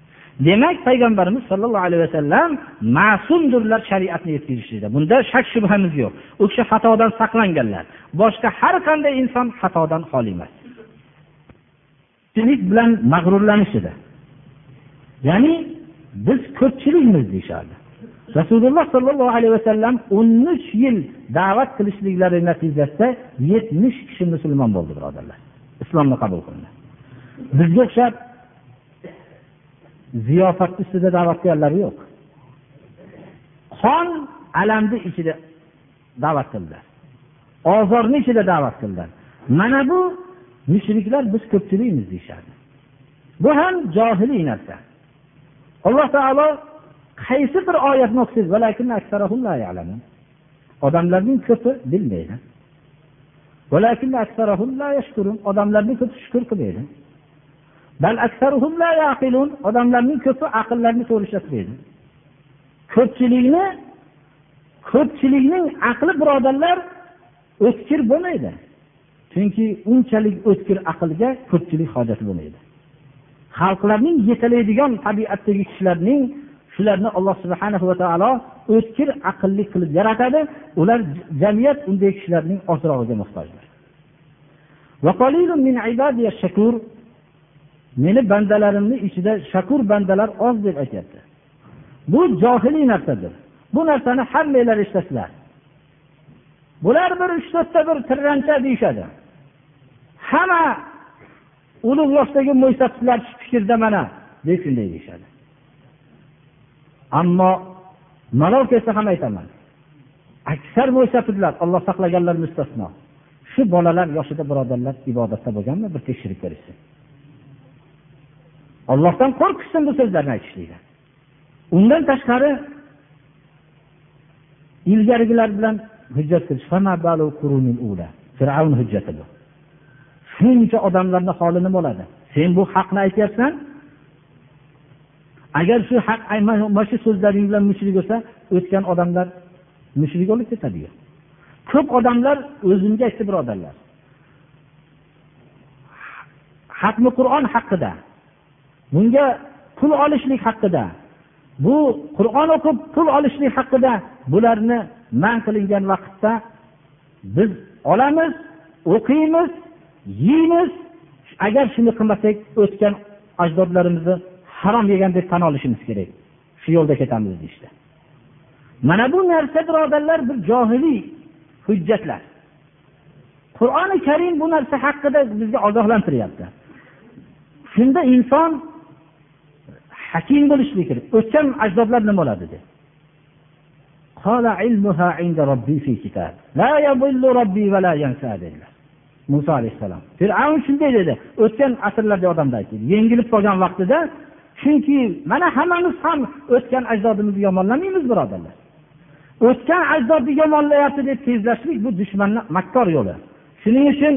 Demak payg'ambarimiz sollallohu alayhi vasallam ma'sumdirlar shariatni yetkazishlikda. Bunda shak shubhamiz yo'q. U kishi xatodan saqlanganlar. Boshqa har qanday inson xatodan xoli emas. Bilan mag'rurlanishida. Ya'ni biz ko'pchilikmiz deyishardi. Rasululloh sollallohu alayhi vasallam o'n uch yil da'vat qilishliklari natijasida yetmish kishi musulmon bo'ldi birodarlar. Islomni qabul qildi. Bizga o'xshab ziyofatni ustida da'vat qilganlari yo'q. Qon alamni ichida da'vat qildilar. Ozorni ichida da'vat qildilar. Mana bu mushriklar biz ko'pchilikmiz deyishardi bu ham johiliy narsa. Alloh taolo qaysi bir oyatni o'qisangiz odamlarning ko'pi bilmaydi. Odamlarning ko'pi shukur qilmaydi. Odamlarning ko'pi aqllarini to'g'ri ko'pchilikni ko'pchilikning aqli birodarlar o'tkir bo'lmaydi. Chunki unchalik o'tkir aqlga ko'pchilik hojati bo'lmaydi. Xalqlarning yetalaydigan tabiatdagi kishilarning shularni alloh subhana va taolo o'tkir aqlli qilib yaratadi. Ular jamiyat unday kishilarning ozrog'iga muhtojdir. Meni bandalarimni ichida shakur bandalar oz deb aytyapti. Bu johiliy narsadir. Bu narsani hammanglar eshitasizlar bular bir uch to'rtta bir tirrancha deyishadi. Hamma ulug' yoshdagi shu fikrda mana deb shunday deyishadi. Ammo malol kelsa ham aytaman. Aksar mo'ysafidlar alloh saqlaganlar mustasno. Shu bolalar yoshida birodarlar ibodatda bo'lganmi bir tekshirib ko'rishsin. Ollohdan qo'rqishsin bu so'zlarni aytishlikdan. Undan tashqari ilgarigilar bilan hujjat fir'avn hujjati bu. Shuncha odamlarni holi nima bo'ladi? Sen bu haqni aytyapsan. Agar shu haq mana shu so'zlaring bilan mushrik bo'lsa o'tgan odamlar mushrik bo'lib ketadiyu. Ko'p odamlar o'zimga aytdi birodarlar. Hatmi qur'on haqida bunga pul olishlik haqida bu qur'on o'qib pul olishlik haqida bularni man qilingan vaqtda biz olamiz o'qiymiz yeymiz. Agar shuni qilmasak o'tgan ajdodlarimizni harom yegan deb tan olishimiz kerak. Shu yo'lda ketamiz deyishdi. Mana bu narsa birodarlar bir johiliy hujjatlar. Qur'oni karim bu narsa haqida bizga ogohlantiryapti. Shunda inson hakim bo'lishligi kerak. O'tgan ajdodlar nima bo'ladi deb muso alayhissalom. Fir'avn shunday dedi. O'tgan asrlarda odamda aytdi yengilib qolgan vaqtida chunki mana hammamiz ham o'tgan ajdodimizni yomonlamaymiz birodarlar. O'tgan ajdodni yomonlayapti deb tezlashlik bu dushmanni makkor yo'li. Shuning uchun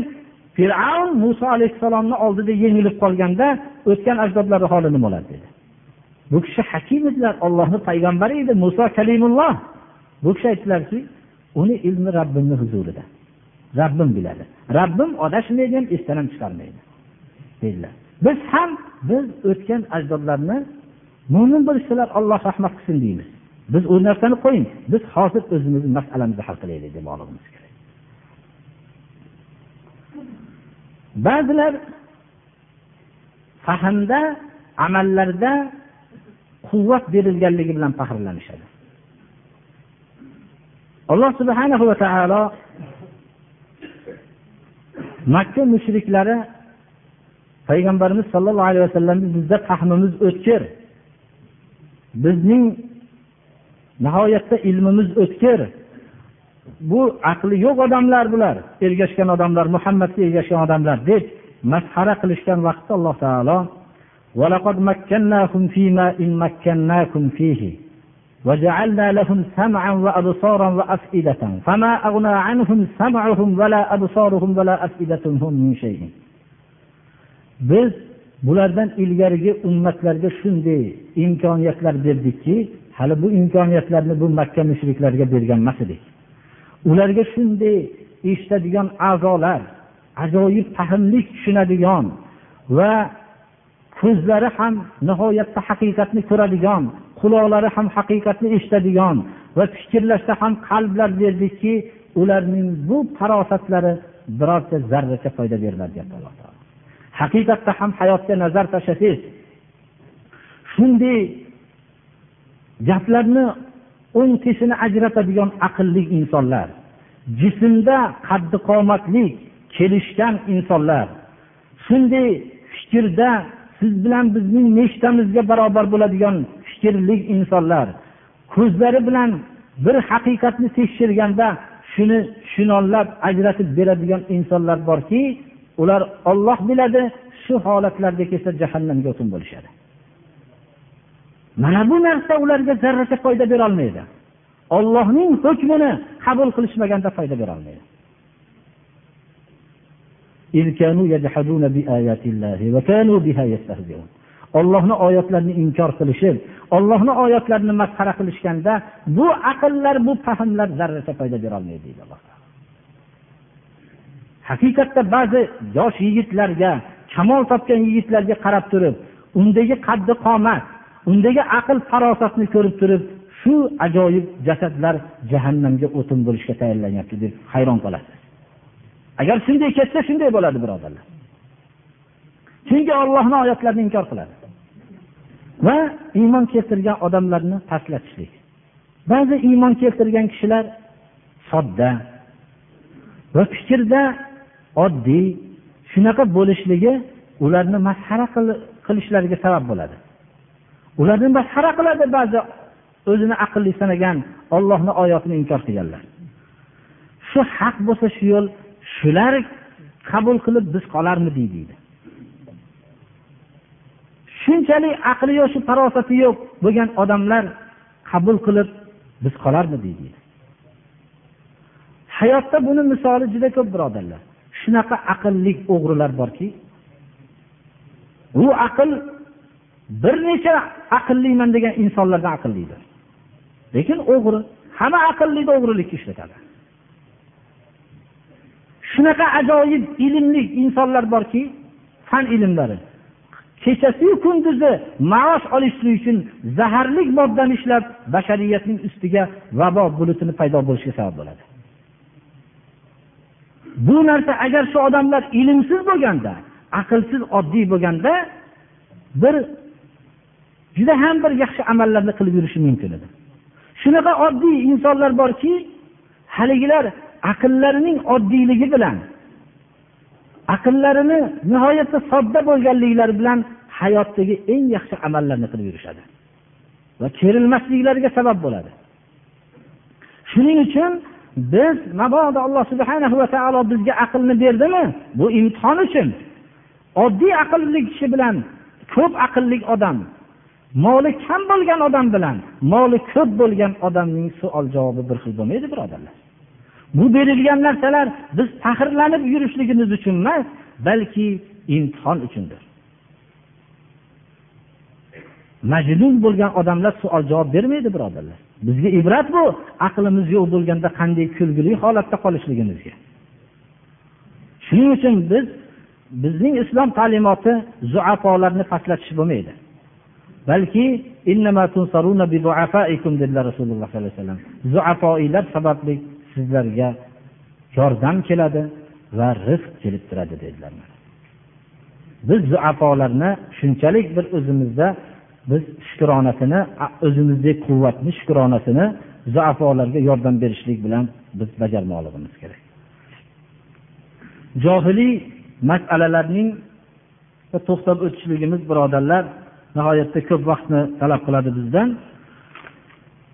fir'avn muso alayhissalomni oldida yengilib qolganda o'tgan ajdodlarni holi nima bo'ladi dedi. Bu kishi hakim edilar ollohni payg'ambari edi muso kalimulloh. Bu kishi aytdilarki uni ilmi rabbimni huzurida. Rabbim biladi. Rabbim adashmaydi ham esdan ham chiqarmaydi dedilar. Biz ham biz o'tgan ajdodlarni mo'min bo'lsalar olloh rahmat qilsin deymiz. Biz u narsani qo'ying biz hozir o'zimizni masalamizni hal qilaylik demoqligimiz kerak. Ba'zilar fahmda amallarda quvvat berilganligi bilan faxrlanishadi. Alloh subhanahu va taolo makka mushriklari payg'ambarimiz sollallohu alayhi vasallamni bizda fahmimiz o'tkir. Bizning nihoyatda ilmimiz o'tkir. Bu aqli yo'q odamlar bular. Ergashgan odamlar muhammadga ergashgan odamlar deb masxara qilishgan vaqtda alloh taolo ولقد مكناكم فيما إن مكناكم فيه وجعلنا لهم سمعا وأبصارا وأفئدة فما أغنى عنهم سمعهم ولا أبصارهم ولا أفئدتهم من شيء biz bulardan ilgarigi ummatlarga shunday imkoniyatlar berdikki hali bu imkoniyatlarni bu makka mushriklariga bergan emas edik ularga shunday eshitadigan a'zolar ajoyib fahmlik tushunadigan va ko'zlari ham nihoyatda haqiqatni ko'radigan quloqlari ham haqiqatni eshitadigan va fikrlashda ham qalblar berdikki ularning bu farosatlari birorta zarracha foyda beriladi deyapti alloh taolo. Haqiqatda ham hayotga nazar tashlasangiz shunday gaplarni o'ng teshini ajratadigan aqlli insonlar jismda qaddi qomatli kelishgan insonlar shunday fikrda siz bilan bizning nechtamizga barobar bo'ladigan fikrli insonlar ko'zlari bilan bir haqiqatni tekshirganda shuni tushunolab ajratib beradigan insonlar borki ular olloh biladi shu holatlarda kelsa jahannamga o'tin bo'lishadi. Mana bu narsa ularga zarracha foyda berolmaydi ollohning hukmini qabul qilishmaganda foyda berolmaydi ollohni oyatlarini inkor qilishib ollohni oyatlarini masxara qilishganda bu aqllar bu fahmlar zarracha foyda berolmaydi deydi alloh haqiqatda ba'zi yosh yigitlarga kamol topgan yigitlarga qarab turib undagi qaddi qomat undagi aql farosatni ko'rib turib shu ajoyib jasadlar jahannamga o'tin bo'lishga tayyorlanyapti deb hayron qolasiz. Agar shunday ketsa shunday bo'ladi birodarlar. Chunki ollohni oyatlarini inkor qiladi. Va iymon keltirgan odamlarni pastlatishlik ba'zi iymon keltirgan kishilar sodda va fikrda oddiy shunaqa bo'lishligi ularni masxara qilishlariga sabab bo'ladi. Ularni masxara qiladi ba'zi o'zini aqlli sanagan ollohni oyatini inkor qilganlar. Shu haq bo'lsa shu yo'l shular qabul qilib biz qolarmidik deydi. Shunchalik aqli yo'q shu farosati yo'q bo'lgan odamlar qabul qilib biz qolarmidik deydi. Hayotda buni misoli juda ko'p birodarlar. Shunaqa aqlli o'g'rilar borki u aql bir necha aqlliman degan insonlardan aqllidir. Lekin o'g'ri hamma aqllida o'g'rilikka ishlatadi. Shunaqa ajoyib ilmli insonlar borki fan ilmlari. Kechasiyu kunduzi maosh olishlik uchun zaharli moddani ishlab bashariyatning ustiga vabo bulutini paydo bo'lishiga sabab bo'ladi. Bu narsa agar shu odamlar ilmsiz bo'lganda aqlsiz oddiy bo'lganda bir juda ham bir yaxshi amallarni qilib yurishi mumkin edi. Shunaqa oddiy insonlar borki haligilar aqllarining oddiyligi bilan aqllarini nihoyatda sodda bo'lganliklari bilan hayotdagi eng yaxshi amallarni qilib yurishadi va kerilmasliklariga sabab bo'ladi. Shuning uchun biz mabodo alloh subhana va taolo bizga aqlni berdimi? Bu imtihon uchun. Oddiy aqlli kishi bilan ko'p aqlli odam moli kam bo'lgan odam bilan moli ko'p bo'lgan odamning savol javobi bir xil bo'lmaydi birodarlar. Bu berilgan narsalar biz faxrlanib yurishligimiz uchun emas balki imtihon uchundir. Majnun bo'lgan odamlar savol javob bermaydi birodarlar. Bizga ibrat bu. Aqlimiz yo'q bo'lganda qanday kulgili holatda qolishligimizga. Shuning uchun biz bizning islom ta'limoti zuafolarni pastlatish bo'lmaydi. Balki dedilar rasululloh sollallohu alayhi vasallam. Zuafoiylar sababli sizlarga yordam keladi va rizq kelib turadi dedilar. Biz zuafolarni shunchalik bir o'zimizda biz shukronasini o'zimizdek quvvatni shukronasini zuafolarga yordam berishlik bilan biz bajarmoqligimiz kerak. Johiliy masalalarning to'xtab o'tishligimiz birodarlar nihoyatda ko'p vaqtni talab qiladi bizdan.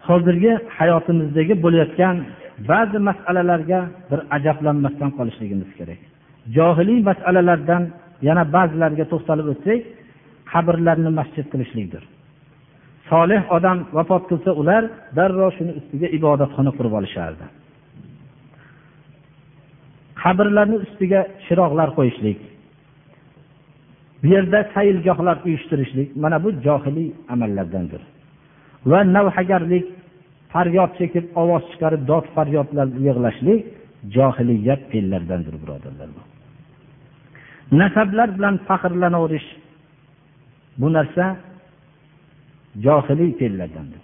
Hozirgi hayotimizdagi bo'layotgan ba'zi masalalarga bir ajablanmasdan qolishligimiz kerak. Johiliy masalalardan yana ba'zilariga to'xtalib o'tsak qabrlarni masjid qilishlikdir. Solih odam vafot qilsa ular darrov shuni ustiga ibodatxona qurib olishardi. Qabrlarni ustiga chiroqlar qo'yishlik bu yerda sayilgohlar uyushtirishlik mana bu johiliy amallardandir. Va navhagarlik faryod chekib ovoz chiqarib dod faryodlar yig'lashlik johiliyat fe'llaridandir birodarlar. Nasablar bilan faxrlanaverish bu narsa johiliy fe'llardandir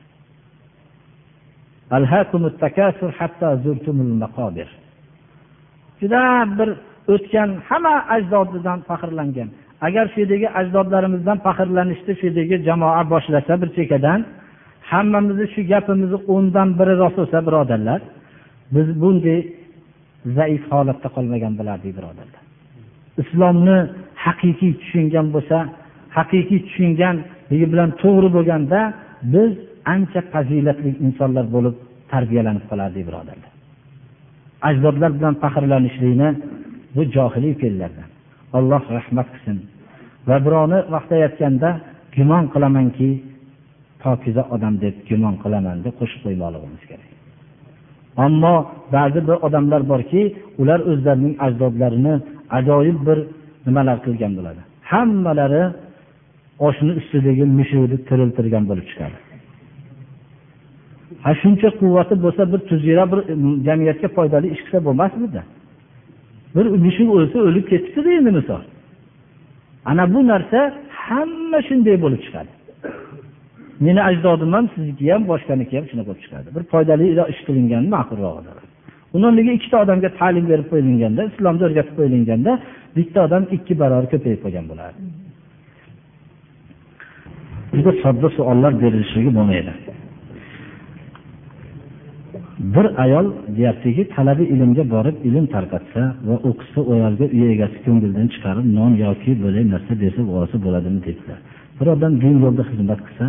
juda bir o'tgan hamma ajdodidan faxrlangan. Agar shu yerdagi ajdodlarimizdan faxrlanishni shu yerdagi jamoa boshlasa bir chekkadan hammamizni shu gapimizni o'ndan biri rost bo'lsa birodarlar biz bunday zaif holatda qolmagan bo'lardik birodarlar. Islomni haqiqiy tushungan bo'lsa haqiqiy tushunganligi bilan to'g'ri bo'lganda biz ancha fazilatli insonlar bo'lib tarbiyalanib qolardik birodarlar. Ajdodlar bilan faxrlanishlikni bu johiliy fe'llardan alloh rahmat qilsin. Va birovni maqtayotganda gumon qilamanki pokiza odam deb gumon qilaman deb qo'shib qo'ymoqligimiz kerak. Ammo ba'zi bir odamlar borki ular o'zlarining ajdodlarini ajoyib bir nimalar qilgan bo'ladi. Hammalari oshni ustidagi mushukni tiriltirgan bo'lib chiqadi. Ha shuncha quvvati bo'lsa bir tuzira bir e, jamiyatga foydali ish qilsa bo'lmasmidi? Bir mushuk o'lsa o'lib ketibdida endi misol. Ana bu narsa hamma shunday bo'lib chiqadi. Meni ajdodim ham sizniki ham boshqaniki ham shunaqa bo'lib chiqadi. Bir foydali ish qilingan ma'qulroq undan ikkita odamga ta'lim berib qo'yilganda islomni o'rgatib qo'yilganda bitta odam ikki barobar ko'payib qolgan bo'lardi juda sodda savollar berilishligi bo'lmaydi. Bir ayol deyaptiki talabi ilmga borib ilm tarqatsa va o'qisa u ayolga uy egasi ko'ngildan chiqarib non yoki bo'lak narsa bersa olsa bo'ladimi debdilar. Bir odam din yo'lida xizmat qilsa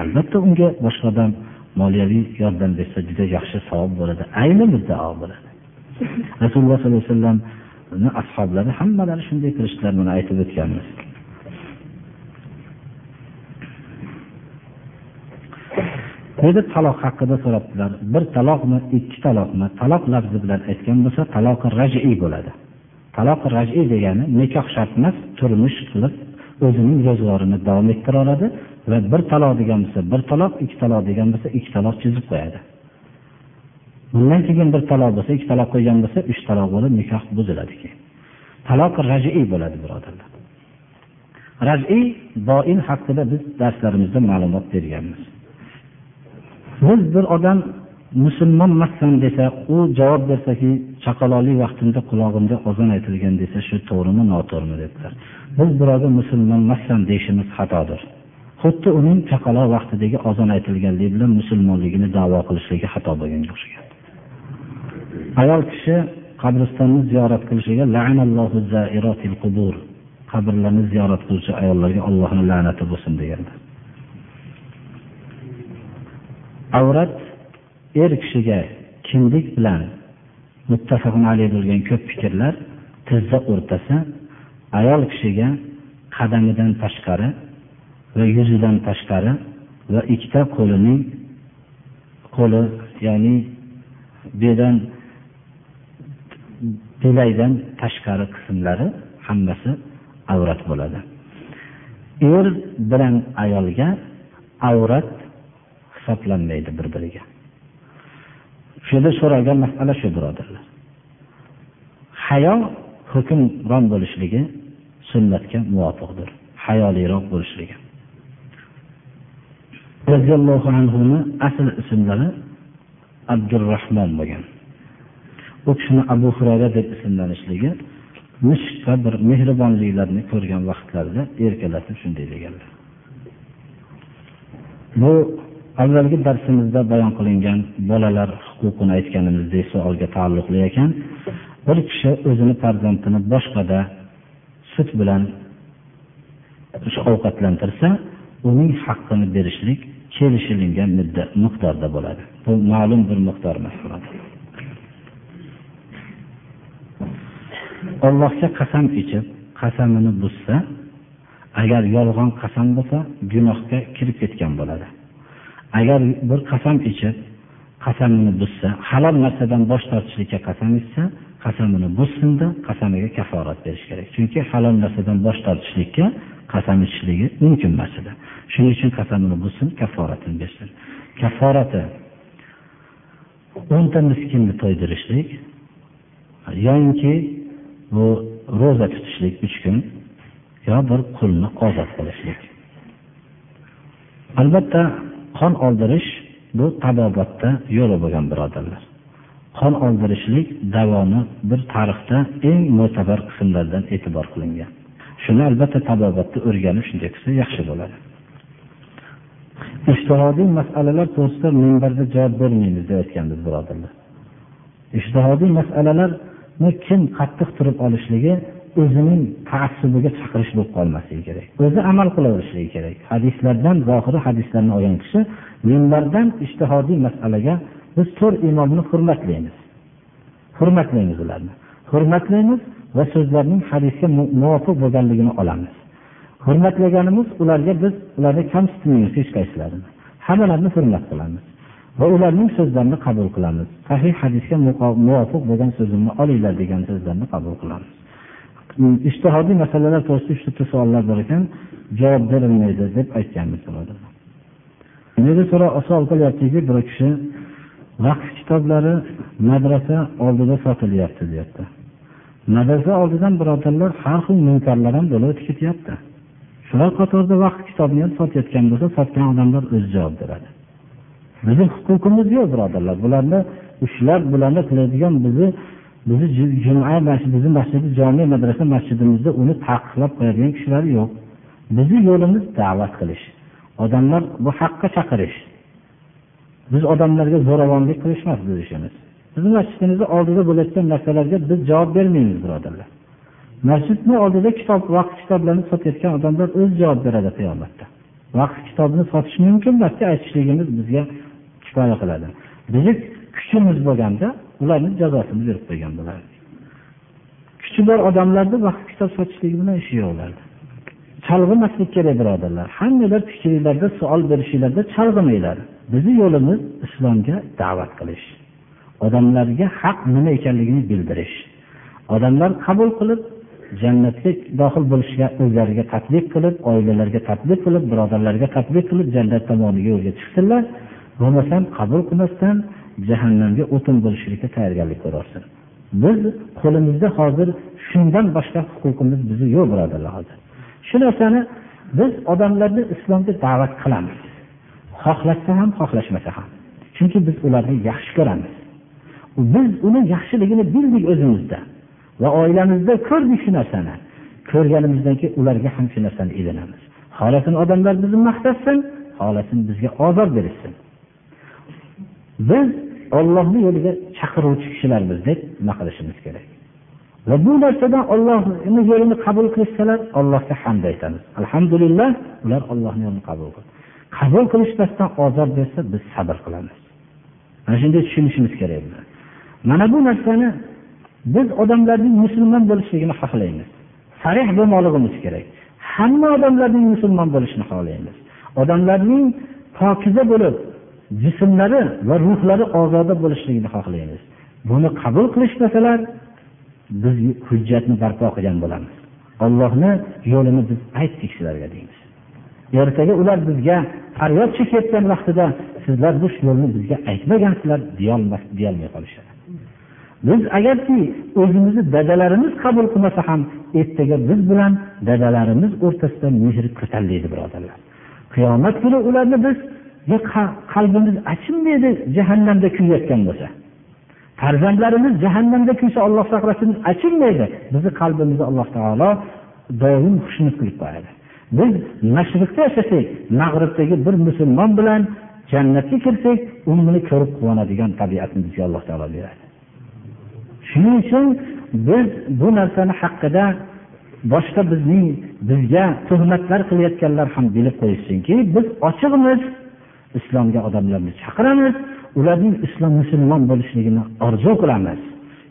albatta unga boshqa odam moliyaviy yordam bersa juda yaxshi savob bo'ladi ayni muddao bo'ladi rasululloh sollallohu alayhi vasallamni ashoblari hammalari shunday qilishdilar buni aytib o'tganmiz Dedi taloq haqida so'rabdilar. Bir taloqmi, ikki taloqmi? Taloq lafzi bilan aytgan bo'lsa, taloq raj'iy bo'ladi. Taloq raj'iy degani nikoh shart emas, turmush qilib o'zining ro'zg'orini davom ettira oladi va bir taloq degan bo'lsa bir taloq ikki taloq degan bo'lsa ikki taloq chizib qo'yadi. Bundan keyin bir taloq bo'lsa ikki taloq qo'ygan bo'lsa uch taloq bo'lib nikoh buziladi keyin taloq rajiy bo'ladi birodarlar. Rajiy boin haqida biz darslarimizda ma'lumot berganmiz. Biz bir odam musulmon emasman desa u javob bersaki chaqaloqlik vaqtimda qulog'imda ozon aytilgan desa shu to'g'rimi noto'g'rimi debdilar. Biz birovga musulmon emasman deyishimiz xatodir. Xuddi uning chaqaloq vaqtidagi ozon aytilganligi bilan musulmonligini da'vo qilishligi xato bo'lganga o'xshagan. Ayol kishi qabristonni ziyorat qilishiga qabrlarni ziyorat qiluvchi ayollarga allohni la'nati bo'lsin deganlar avrat er kishiga kindik bilan muttafaqun alayh bo'lgan ko'p fikrlar tizza o'rtasi ayol kishiga qadamidan tashqari va yuzidan tashqari va ikkita qo'lining qo'li ya'ni bedan belaydan tashqari qismlari hammasi avrat bo'ladi. Er bilan ayolga avrat hisoblanmaydi bir biriga shu yerda so'ralgan masala shu birodarlar. Hayo hukmron bo'lishligi sunnatga muvofiqdir. Hayoliroq bo'lishligi. Roziyallohu anhuni asl ismlari abdurahmon bo'lgan. U kishini abu hurayra deb ismlanishligi mushqa bir mehribonliklarni ko'rgan vaqtlarida erkalatib shunday deganlar. Bu avvalgi darsimizda bayon qilingan bolalar huquqini aytganimizdek savolga taalluqli ekan. Bir kishi o'zini farzandini boshqada sut bilan ovqatlantirsa uning haqqini berishlik kelishilingan muddat miqdorda bo'ladi. Bu ma'lum bir miqdor emas allohga qasam ichib qasamini buzsa agar yolg'on qasam bo'lsa gunohga kirib ketgan bo'ladi. Agar bir qasam ichib qasamini buzsa halol narsadan bosh tortishlikka qasam ichsa qasamini buzsinda qasamiga kaforat berish kerak. Chunki halol narsadan bosh tortishlikka qasam ichishligi mumkin emas edi shuning uchun qasamini buzsin kaforatini bersin. Kaforati o'nta miskinni to'ydirishlik yoyinki bu ro'za tutishlik uch kun yo bir qulni ozod qilishlik. Albatta qon oldirish bu tabobatda yo'li bo'lgan birodarlar. Qon oldirishlik davoni bir tarixda eng mo'tabar qismlardan e'tibor qilingan. Shuni albatta tabobatda o'rganib shunday qilsa yaxshi bo'ladi. Ishtihodiy masalalar to'g'risida minbarda javob bermaymiz deb aytganmiz birodarlar. Ishtihodiy masalalarni kim qattiq turib olishligi o'zining taassubiga chaqirish bo'lib qolmasligi kerak. O'zi amal qilaverishligi kerak. Hadislardan zohiri hadislarni olgan kishi minbardan ishtihodiy masalaga biz to'rt imomni hurmatlaymiz. Hurmatlaymiz ularni. Hurmatlaymiz va so'zlarining hadisga muvofiq bo'lganligini olamiz. Hurmatlaganimiz ularga biz ularni kamsitmaymiz hech qaysilarini. Hammalarini hurmat qilamiz va ularning so'zlarini qabul qilamiz. Sahih hadisga muvofiq bo'lgan so'zimni olinglar degan so'zlarni qabul qilamiz. Ishtihodiy masalalar to'g'risida uchta savollar bor ekan. Javob berilmaydi deb aytganmiz. Meni savol qilyaptiki bir kishi vaqf kitoblari madrasa oldida sotilyapti deyapti. Madrasa oldidan birodarlar har xil munkarlar ham bo'lib o'tib ketyapti. Shular qatorida vaqf kitobni ham sotayotgan bo'lsa sotgan odamlar o'zi javob beradi bizni huquqimiz yo'q birodarlar. Bularni ushlab bularni qiladigan bizni bizni juma bizni masjidi jome madrasa masjidimizda uni taqiqlab qo'yadigan kishilar yo'q. Bizni yo'limiz da'vat qilish. Odamlar bu haqqa chaqirish. Biz odamlarga zo'ravonlik qilishmas biz ishimiz bizni masjidimizni oldida bo'layotgan narsalarga biz javob bermaymiz birodarlar. Masjidni oldida kitob vaqt kitoblarni sotayotgan odamlar o'zi javob beradi qiyomatda. Vaqt kitobini sotish mumkin emasda aytishligimiz bizga kifoya qiladi. Bizni kuchimiz bo'lganda ularni jazosini berib qo'ygan bo'lardik. Kuchi bor odamlarni vaqt kitob sotishlik bilan ishi yo'q ularni chalg'imaslik kerak birodarlar. Hammalar fikringlarda savol berishinglarda chalg'imanglar bizni yo'limiz islomga da'vat qilish. Odamlarga haq nima ekanligini bildirish. Odamlar qabul qilib jannatga dohil bo'lishga o'zlariga taklif qilib oilalarga taklif qilib birodarlarga taklif qilib jannat tomoniga yo'lga chiqsinlar. Bo'lmasam qabul qilmasdan jahannamga o'tin bo'lishlikka tayyorgarlik ko'rarsin. Biz qo'limizda hozir shundan boshqa huquqimiz bizni yo'q birodarlar hozir. Shu narsani biz odamlarni islomga da'vat qilamiz. Xohlasa ham xohlashmasa ham. Chunki biz ularni yaxshi ko'ramiz. Biz uni yaxshiligini bildik o'zimizda. Va oilamizda ko'rdik shu narsani. Ko'rganimizdan keyin ularga ham shu narsani ilinamiz. Xohlasin odamlar bizni maqtasin xohlasin bizga ozor berishsin. Biz ollohni yo'liga chaqiruvchi kishilarmiz deb nima qilishimiz kerak? Va bu narsadan ollohni yo'lini qabul qilishsalar allohga hamd aytamiz. Alhamdulillah ular ollohni yo'lini qabul qildi. Qabul qilishmasdan ozor bersa biz sabr qilamiz. Mana shunday tushunishimiz kerak mana bu narsani biz odamlarning musulmon bo'lishligini xohlaymiz. Sarih bo'lmoqligimiz kerak. Hamma odamlarning musulmon bo'lishini xohlaymiz. Odamlarning pokiza bo'lib jismlari va ruhlari ozoda bo'lishligini xohlaymiz. Buni qabul qilishmasalar biz hujjatni barpo qilgan bo'lamiz. Ollohni yo'lini biz aytdik sizlarga deymiz. Ertaga ular bizga faryod chekayotgan vaqtida sizlar bu yo'lni bizga aytmagansizlar deyolmay qolishadi. Biz agarki o'zimizni dadalarimiz qabul qilmasa ham ertaga biz bilan dadalarimiz o'rtasida mehr ko'tariladi birodarlar. Qiyomat kuni ularni biz qalbimiz achinmaydi jahannamda kuyayotgan bo'lsa. Farzandlarimiz jahannamda kuysa olloh saqlasin achinmaydi. Bizni qalbimizni alloh taolo doim xushnud qilib qo'yadi. Biz mashriqda yashasak mag'ribdagi bir musulmon bilan jannatga kirsak uni ko'rib quvonadigan tabiatni bizga alloh taolo beradi. Shuning uchun biz bu narsani haqida boshqa bizning bizga tuhmatlar qilayotganlar ham bilib qo'yishsinki biz ochiqmiz islomga odamlarni chaqiramiz ularning islom musulmon bo'lishligini orzu qilamiz.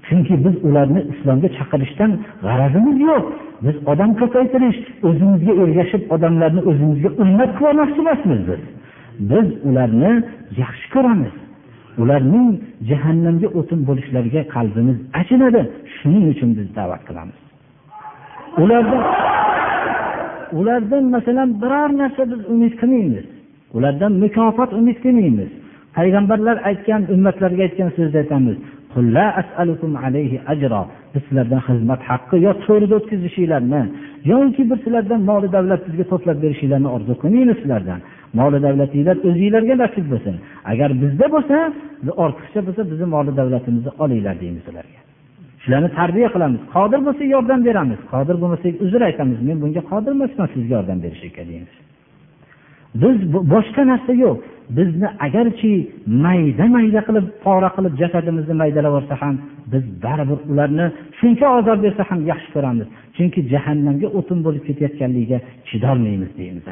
Chunki biz ularni islomga chaqirishdan g'arazimiz yo'q. Biz odam ko'paytirish o'zimizga ergashib odamlarni o'zimizga ummat qilmoqchi emasmiz biz. Biz ularni yaxshi ko'ramiz. Ularning jahannamga o'tin bo'lishlariga qalbimiz achinadi shuning uchun biz da'vat qilamiz. Ulardan ulardan masalan biror narsa biz umid qilmaymiz. Ulardan mukofot umid qilmaymiz. Payg'ambarlar aytgan ummatlarga aytgan so'zni aytamiz. Biz sizlardan xizmat haqqi yo to'rida o'tkazishinglarni yoki bir sizlardan moli davlat bizga to'plab berishinglarni orzu qilmaymiz sizlardan. Moli davlatinglar o'zinglarga nasib bo'lsin. Agar bizda bo'lsa ortiqcha bo'lsa bizni moli davlatimizni olinglar deymiz ularga shularni tarbiya qilamiz. Qodir bo'lsak yordam beramiz. Qodir bo'lmasak uzr aytamiz. Men bunga qodir emasman sizga yordam berishga deymiz. Biz boshqa narsa yo'q. Bizni agarchi mayda mayda qilib pora qilib jasadimizni maydalab yuborsa ham biz baribir ularni shuncha ozor bersa ham yaxshi ko'ramiz. Chunki jahannamga o'tin bo'lib ketayotganligiga chidolmaymiz deymiz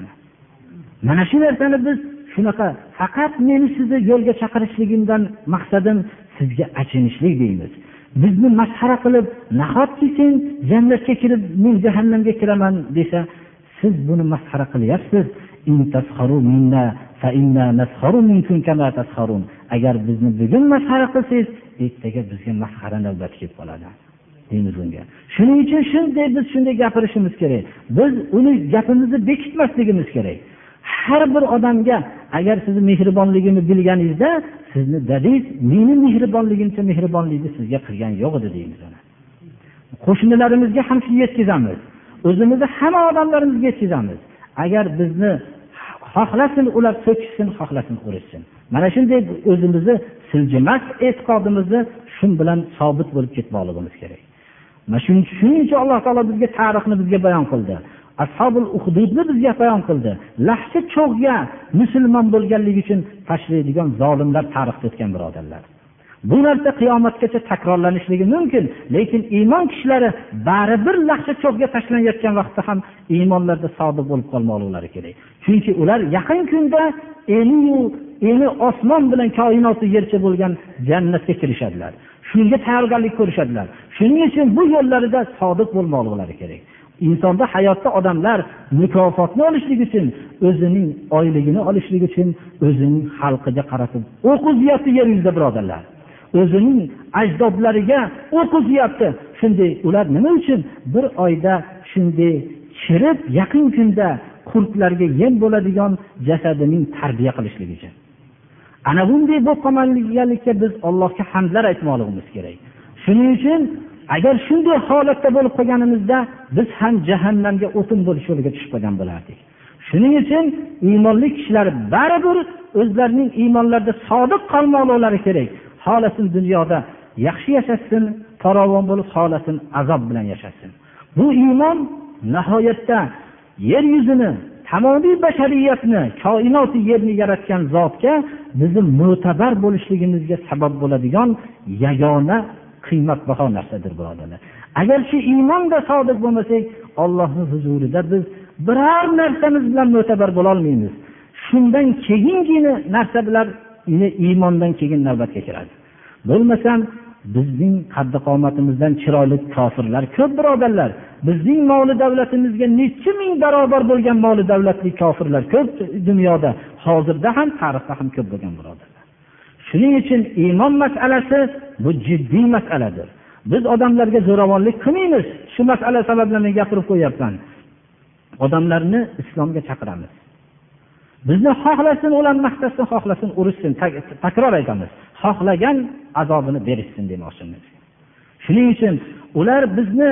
mana shu narsani biz shunaqa faqat meni sizni yo'lga chaqirishligimdan maqsadim sizga achinishlik deymiz. Bizni masxara qilib nahotki sen jannatga kirib men jahannamga kiraman desa siz buni masxara qilyapsiz. Agar bizni bugun masxara qilsangiz ertaga bizga masxara navbati kelib qoladi. Deymiz unga. Shuning uchun shunday biz shunday gapirishimiz kerak. Biz uni gapimizni bekitmasligimiz kerak. Har bir odamga agar sizni mehribonligimni bilganingizda sizni dadangiz meni mehribonligimcha mehribonlikni sizga qilgani yo'q edi deymiz qo'shnilarimizga ham shuni yetkazamiz. O'zimizni hamma odamlarimizga yetkazamiz. Agar bizni xohlasin ular so'kishsin xohlasin urishsin mana shunday o'zimizni siljimas e'tiqodimizni shu bilan sobit bo'lib ketmoqligimiz kerak. Mana shuning uchun alloh taolo bizga tarixni bizga bayon qildi. Ashobul uhdudni bizga bayon qildi. Lahcha cho'g'ga musulmon bo'lganligi uchun tashlaydigan zolimlar tarixda o'tgan birodarlar. Bu narsa qiyomatgacha takrorlanishligi mumkin lekin iymon kishilari baribir lahcha cho'pga tashlanayotgan vaqtda ham iymonlarda sodiq bo'lib qolmoqliklari kerak. Chunki ular yaqin kunda eniyu eni osmon bilan koinoti yercha bo'lgan jannatga kirishadilar. Shunga tayyorgarlik ko'rishadilar. Shuning uchun bu yo'llarida sodiq bo'lmoqlari kerak. Insonda hayotda odamlar mukofotni olishlik uchun o'zining oyligini olishlik uchun o'zining xalqiga qaratib o'q uzyapti yer yuzida birodarlar. O'zining ajdodlariga o'q uzyapti shunday ular nima uchun bir oyda shunday chirib yaqin kunda qurtlarga yem bo'ladigan jasadining tarbiya qilishligi uchun. Ana bunday bo'lib qolmaganlikka biz allohga hamdlar aytmoqligimiz kerak. Shuning uchun agar shunday holatda bo'lib qolganimizda biz ham jahannamga o'tin bo'lish yo'liga tushib qolgan bo'lardik. Shuning uchun iymonli kishilar baribir o'zlarining iymonlarida sodiq qolmoqliklari kerak. Xohlasin dunyoda yaxshi yashasin farovon bo'lib xohlasin azob bilan yashasin bu iymon nihoyatda yer yuzini tamomiy bashariyatni koinoti yerni yaratgan zotga bizni mo'tabar bo'lishligimizga sabab bo'ladigan yagona qiymatbaho narsadir birodarlar agar shu iymonda sodiq bo'lmasak ollohni huzurida biz biror narsamiz bilan mo'tabar bo'lolmaymiz. Shundan keyingina narsa bilan iymondan keyin navbatga kiradi bo'lmasam bizning qaddi qomatimizdan chiroyli kofirlar ko'p birodarlar. Bizning moli davlatimizga necha ming barobar bo'lgan moli davlatli kofirlar ko'p dunyoda. Hozirda ham tarixda ham ko'p bo'lgan birodarlar. Shuning uchun iymon masalasi bu jiddiy masaladir. Biz odamlarga zo'ravonlik qilmaymiz. Shu masala sababli men gapirib qo'yyapman odamlarni islomga chaqiramiz. Bizni xohlasin ular maqtasin xohlasin urishsin takror aytamiz. Xohlagan azobini berishsin demoqchimiz. Shuning uchun ular bizni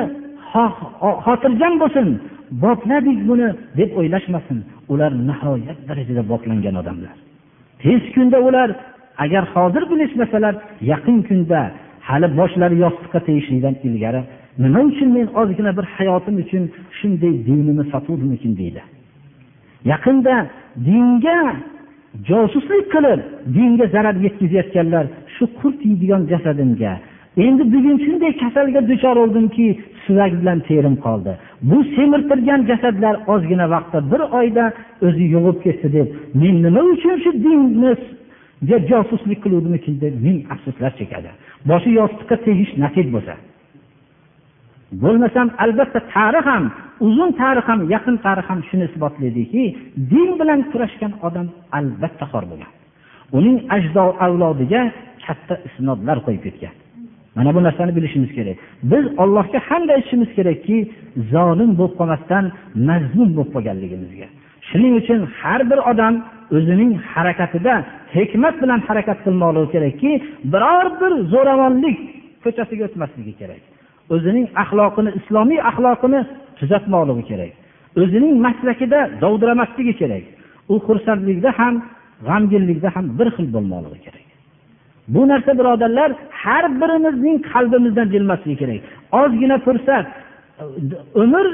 xotirjam bo'lsin bopladik buni deb o'ylashmasin. Ular nihoyat darajada boplangan odamlar. Tez kunda ular agar hozir bilishmasalar yaqin kunda hali boshlari yostiqqa tegishlikdan ilgari nima uchun men ozgina bir hayotim uchun shunday dinimni sotuvdimikin deydi. Yaqinda dinga josuslik qilib dinga zarar yetkazayotganlar shu qurt yeydigan jasadimga. Endi bugun shunday kasalga duchor bo'ldimki suvak bilan terim qoldi. Bu semirtirgan jasadlar ozgina vaqtda bir oyda o'zi yuvib ketdi deb men nima uchun shu dinni josuslik qiluvdimikin deb ming afsuslar chekadi. Boshi yostiqqa tegish nasib bo'lsa. Bo'lmasam albatta tarix ham uzun tarix ham yaqin tarix ham shuni isbotlaydiki din bilan kurashgan odam albatta xor bo'lgan uning ajdo avlodiga katta isnodlar qo'yib ketgan. Mana bu narsani bilishimiz kerak. Biz allohga hamd aytishimiz kerakki zolim bo'lib qolmasdan mazmun bo'lib qolganligimizga. Shuning uchun har bir odam o'zining harakatida hikmat bilan harakat qilmoqligi kerakki biror bir zo'ravonlik ko'chasiga o'tmasligi kerak. O'zining axloqini islomiy axloqini tuzatmoqligi kerak. O'zining maslakida dovdiramasligi kerak. U xursandlikda ham g'amginlikda ham bir xil bo'lmoqligi kerak. Bu narsa birodarlar har birimizning qalbimizdan jilmasligi kerak. Ozgina fursat umr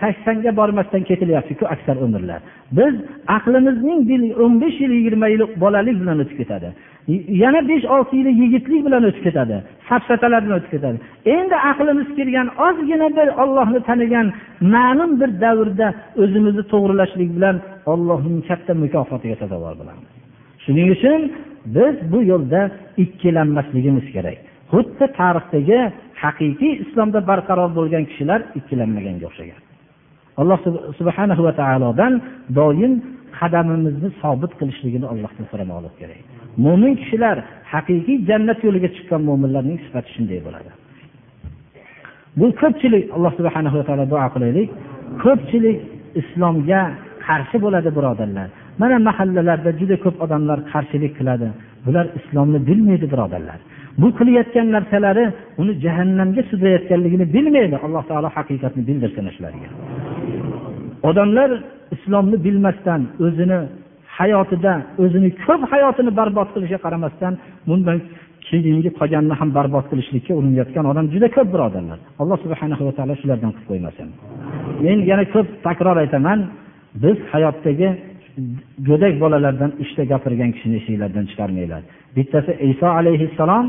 saksonga bormasdan ketilyaptiku aksar umrlar. Biz aqlimizning o'n besh yil yigirma yil bolalik bilan o'tib ketadi. Yana besh olti yili yigitlik bilan o'tib ketadi safsatalar bilan o'tib ketadi. Endi aqlimiz kirgan ozgina bir ollohni tanigan ma'lum bir davrda o'zimizni to'g'rilashlik bilan ollohning katta mukofotiga sazovor bo'lamiz. Shuning uchun biz bu yo'lda ikkilanmasligimiz kerak. Xuddi tarixdagi haqiqiy islomda barqaror bo'lgan kishilar ikkilanmaganga o'xshagan. Alloh subhana va taolodan doim qadamimizni sobit qilishligini allohdan so'ramoqlik kerak. Mo'min kishilar haqiqiy jannat yo'liga chiqqan mo'minlarning sifati shunday bo'ladi. Bu ko'pchilik alloh subhana va taolo duo qilaylik ko'pchilik islomga qarshi bo'ladi birodarlar. Mana mahallalarda juda ko'p odamlar qarshilik qiladi. Bular islomni bilmaydi birodarlar. Bu qilayotgan narsalari uni jahannamga sudrayotganligini bilmaydi. Alloh taolo haqiqatni bildirsin shularga odamlar islomni bilmasdan o'zini hayotida o'zini ko'p hayotini barbod qilishiga qaramasdan bundan keyingi qolganini ham barbod qilishlikka urinayotgan odam juda ko'p birodarlar. Alloh subhana va taolo shulardan qilib qo'ymasin. Men yana ko'p takror aytaman biz hayotdagi go'dak bolalardan uchta gapirgan kishini esinglardan chiqarmanglar. Bittasi iso alayhissalom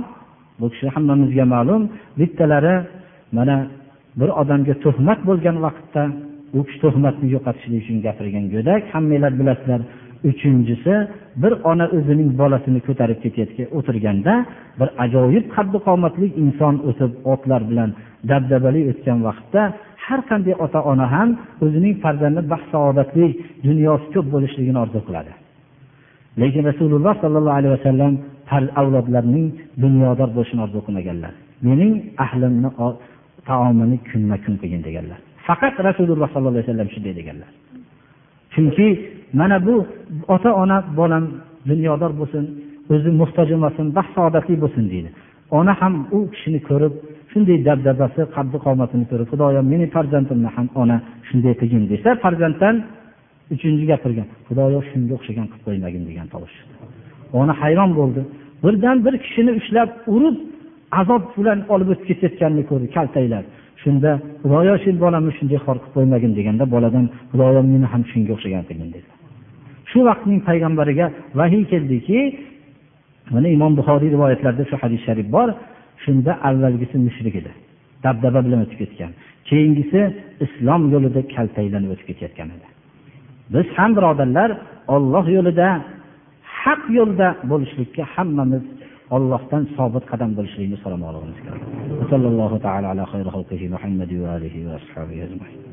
bu kishi hammamizga ma'lum bittalari mana bir odamga tuhmat bo'lgan vaqtda u kishi tuhmatni yo'qotishlik uchun gapirgan go'dak. Hammanglar bilasizlar uchinchisi bir ona o'zining bolasini ko'tarib ketayotgan o'tirganda bir ajoyib qaddi qomatli inson o'tib otlar bilan dabdabali o'tgan vaqtda har qanday ota ona ham o'zining farzandi baxt saodatli dunyosi ko'p bo'lishligini orzu qiladi. Lekin rasululloh sollallohu alayhi vasallam avlodlarning dunyodor bo'lishini orzu qilmaganlar. Mening ahlimni taomini kunma kun qilgin deganlar. Faqat rasululloh sollallohu alayhi vasallam shunday deganlar. Chunki mana bu ota ona bolam dunyodor bo'lsin o'zi muhtoj emasin baxt saodatli bo'lsin deydi. Ona ham u kishini ko'rib shunday dabdabasi qaddi qomatini ko'rib xudoyim meni farzandimni ham ona shunday qilgin desa farzanddan uchinchi gapirgan xudoyo shunga o'xshagan qilib qo'ymagin degan tovush ona hayron bo'ldi. Birdan bir kishini ushlab urib azob bilan olib o'tib ketayotganini ko'rdi kaltaklab shunda xudoyo shu bolamni shunday xor qilib qo'ymagin deganda boladan xudoyo meni ham shunga o'xshagan qilgin dedi. Shu vaqtning payg'ambariga vahiy keldiki mana imom buxoriy rivoyatlarida shu hadis sharif bor shunda avvalgisi mushrik edi. Dabdaba bilan o'tib ketgan keyingisi islom yo'lida kaltaklanib o'tib ketayotgan edi. Biz ham birodarlar olloh yo'lida haq yo'lda bo'lishlikka hammamiz ollohdan sobit qadam bo'lishlikni so'ramoqligimiz kerak sallallohu taala ala xayri xalqihi muhammadi va alihi va ashabihi ajmain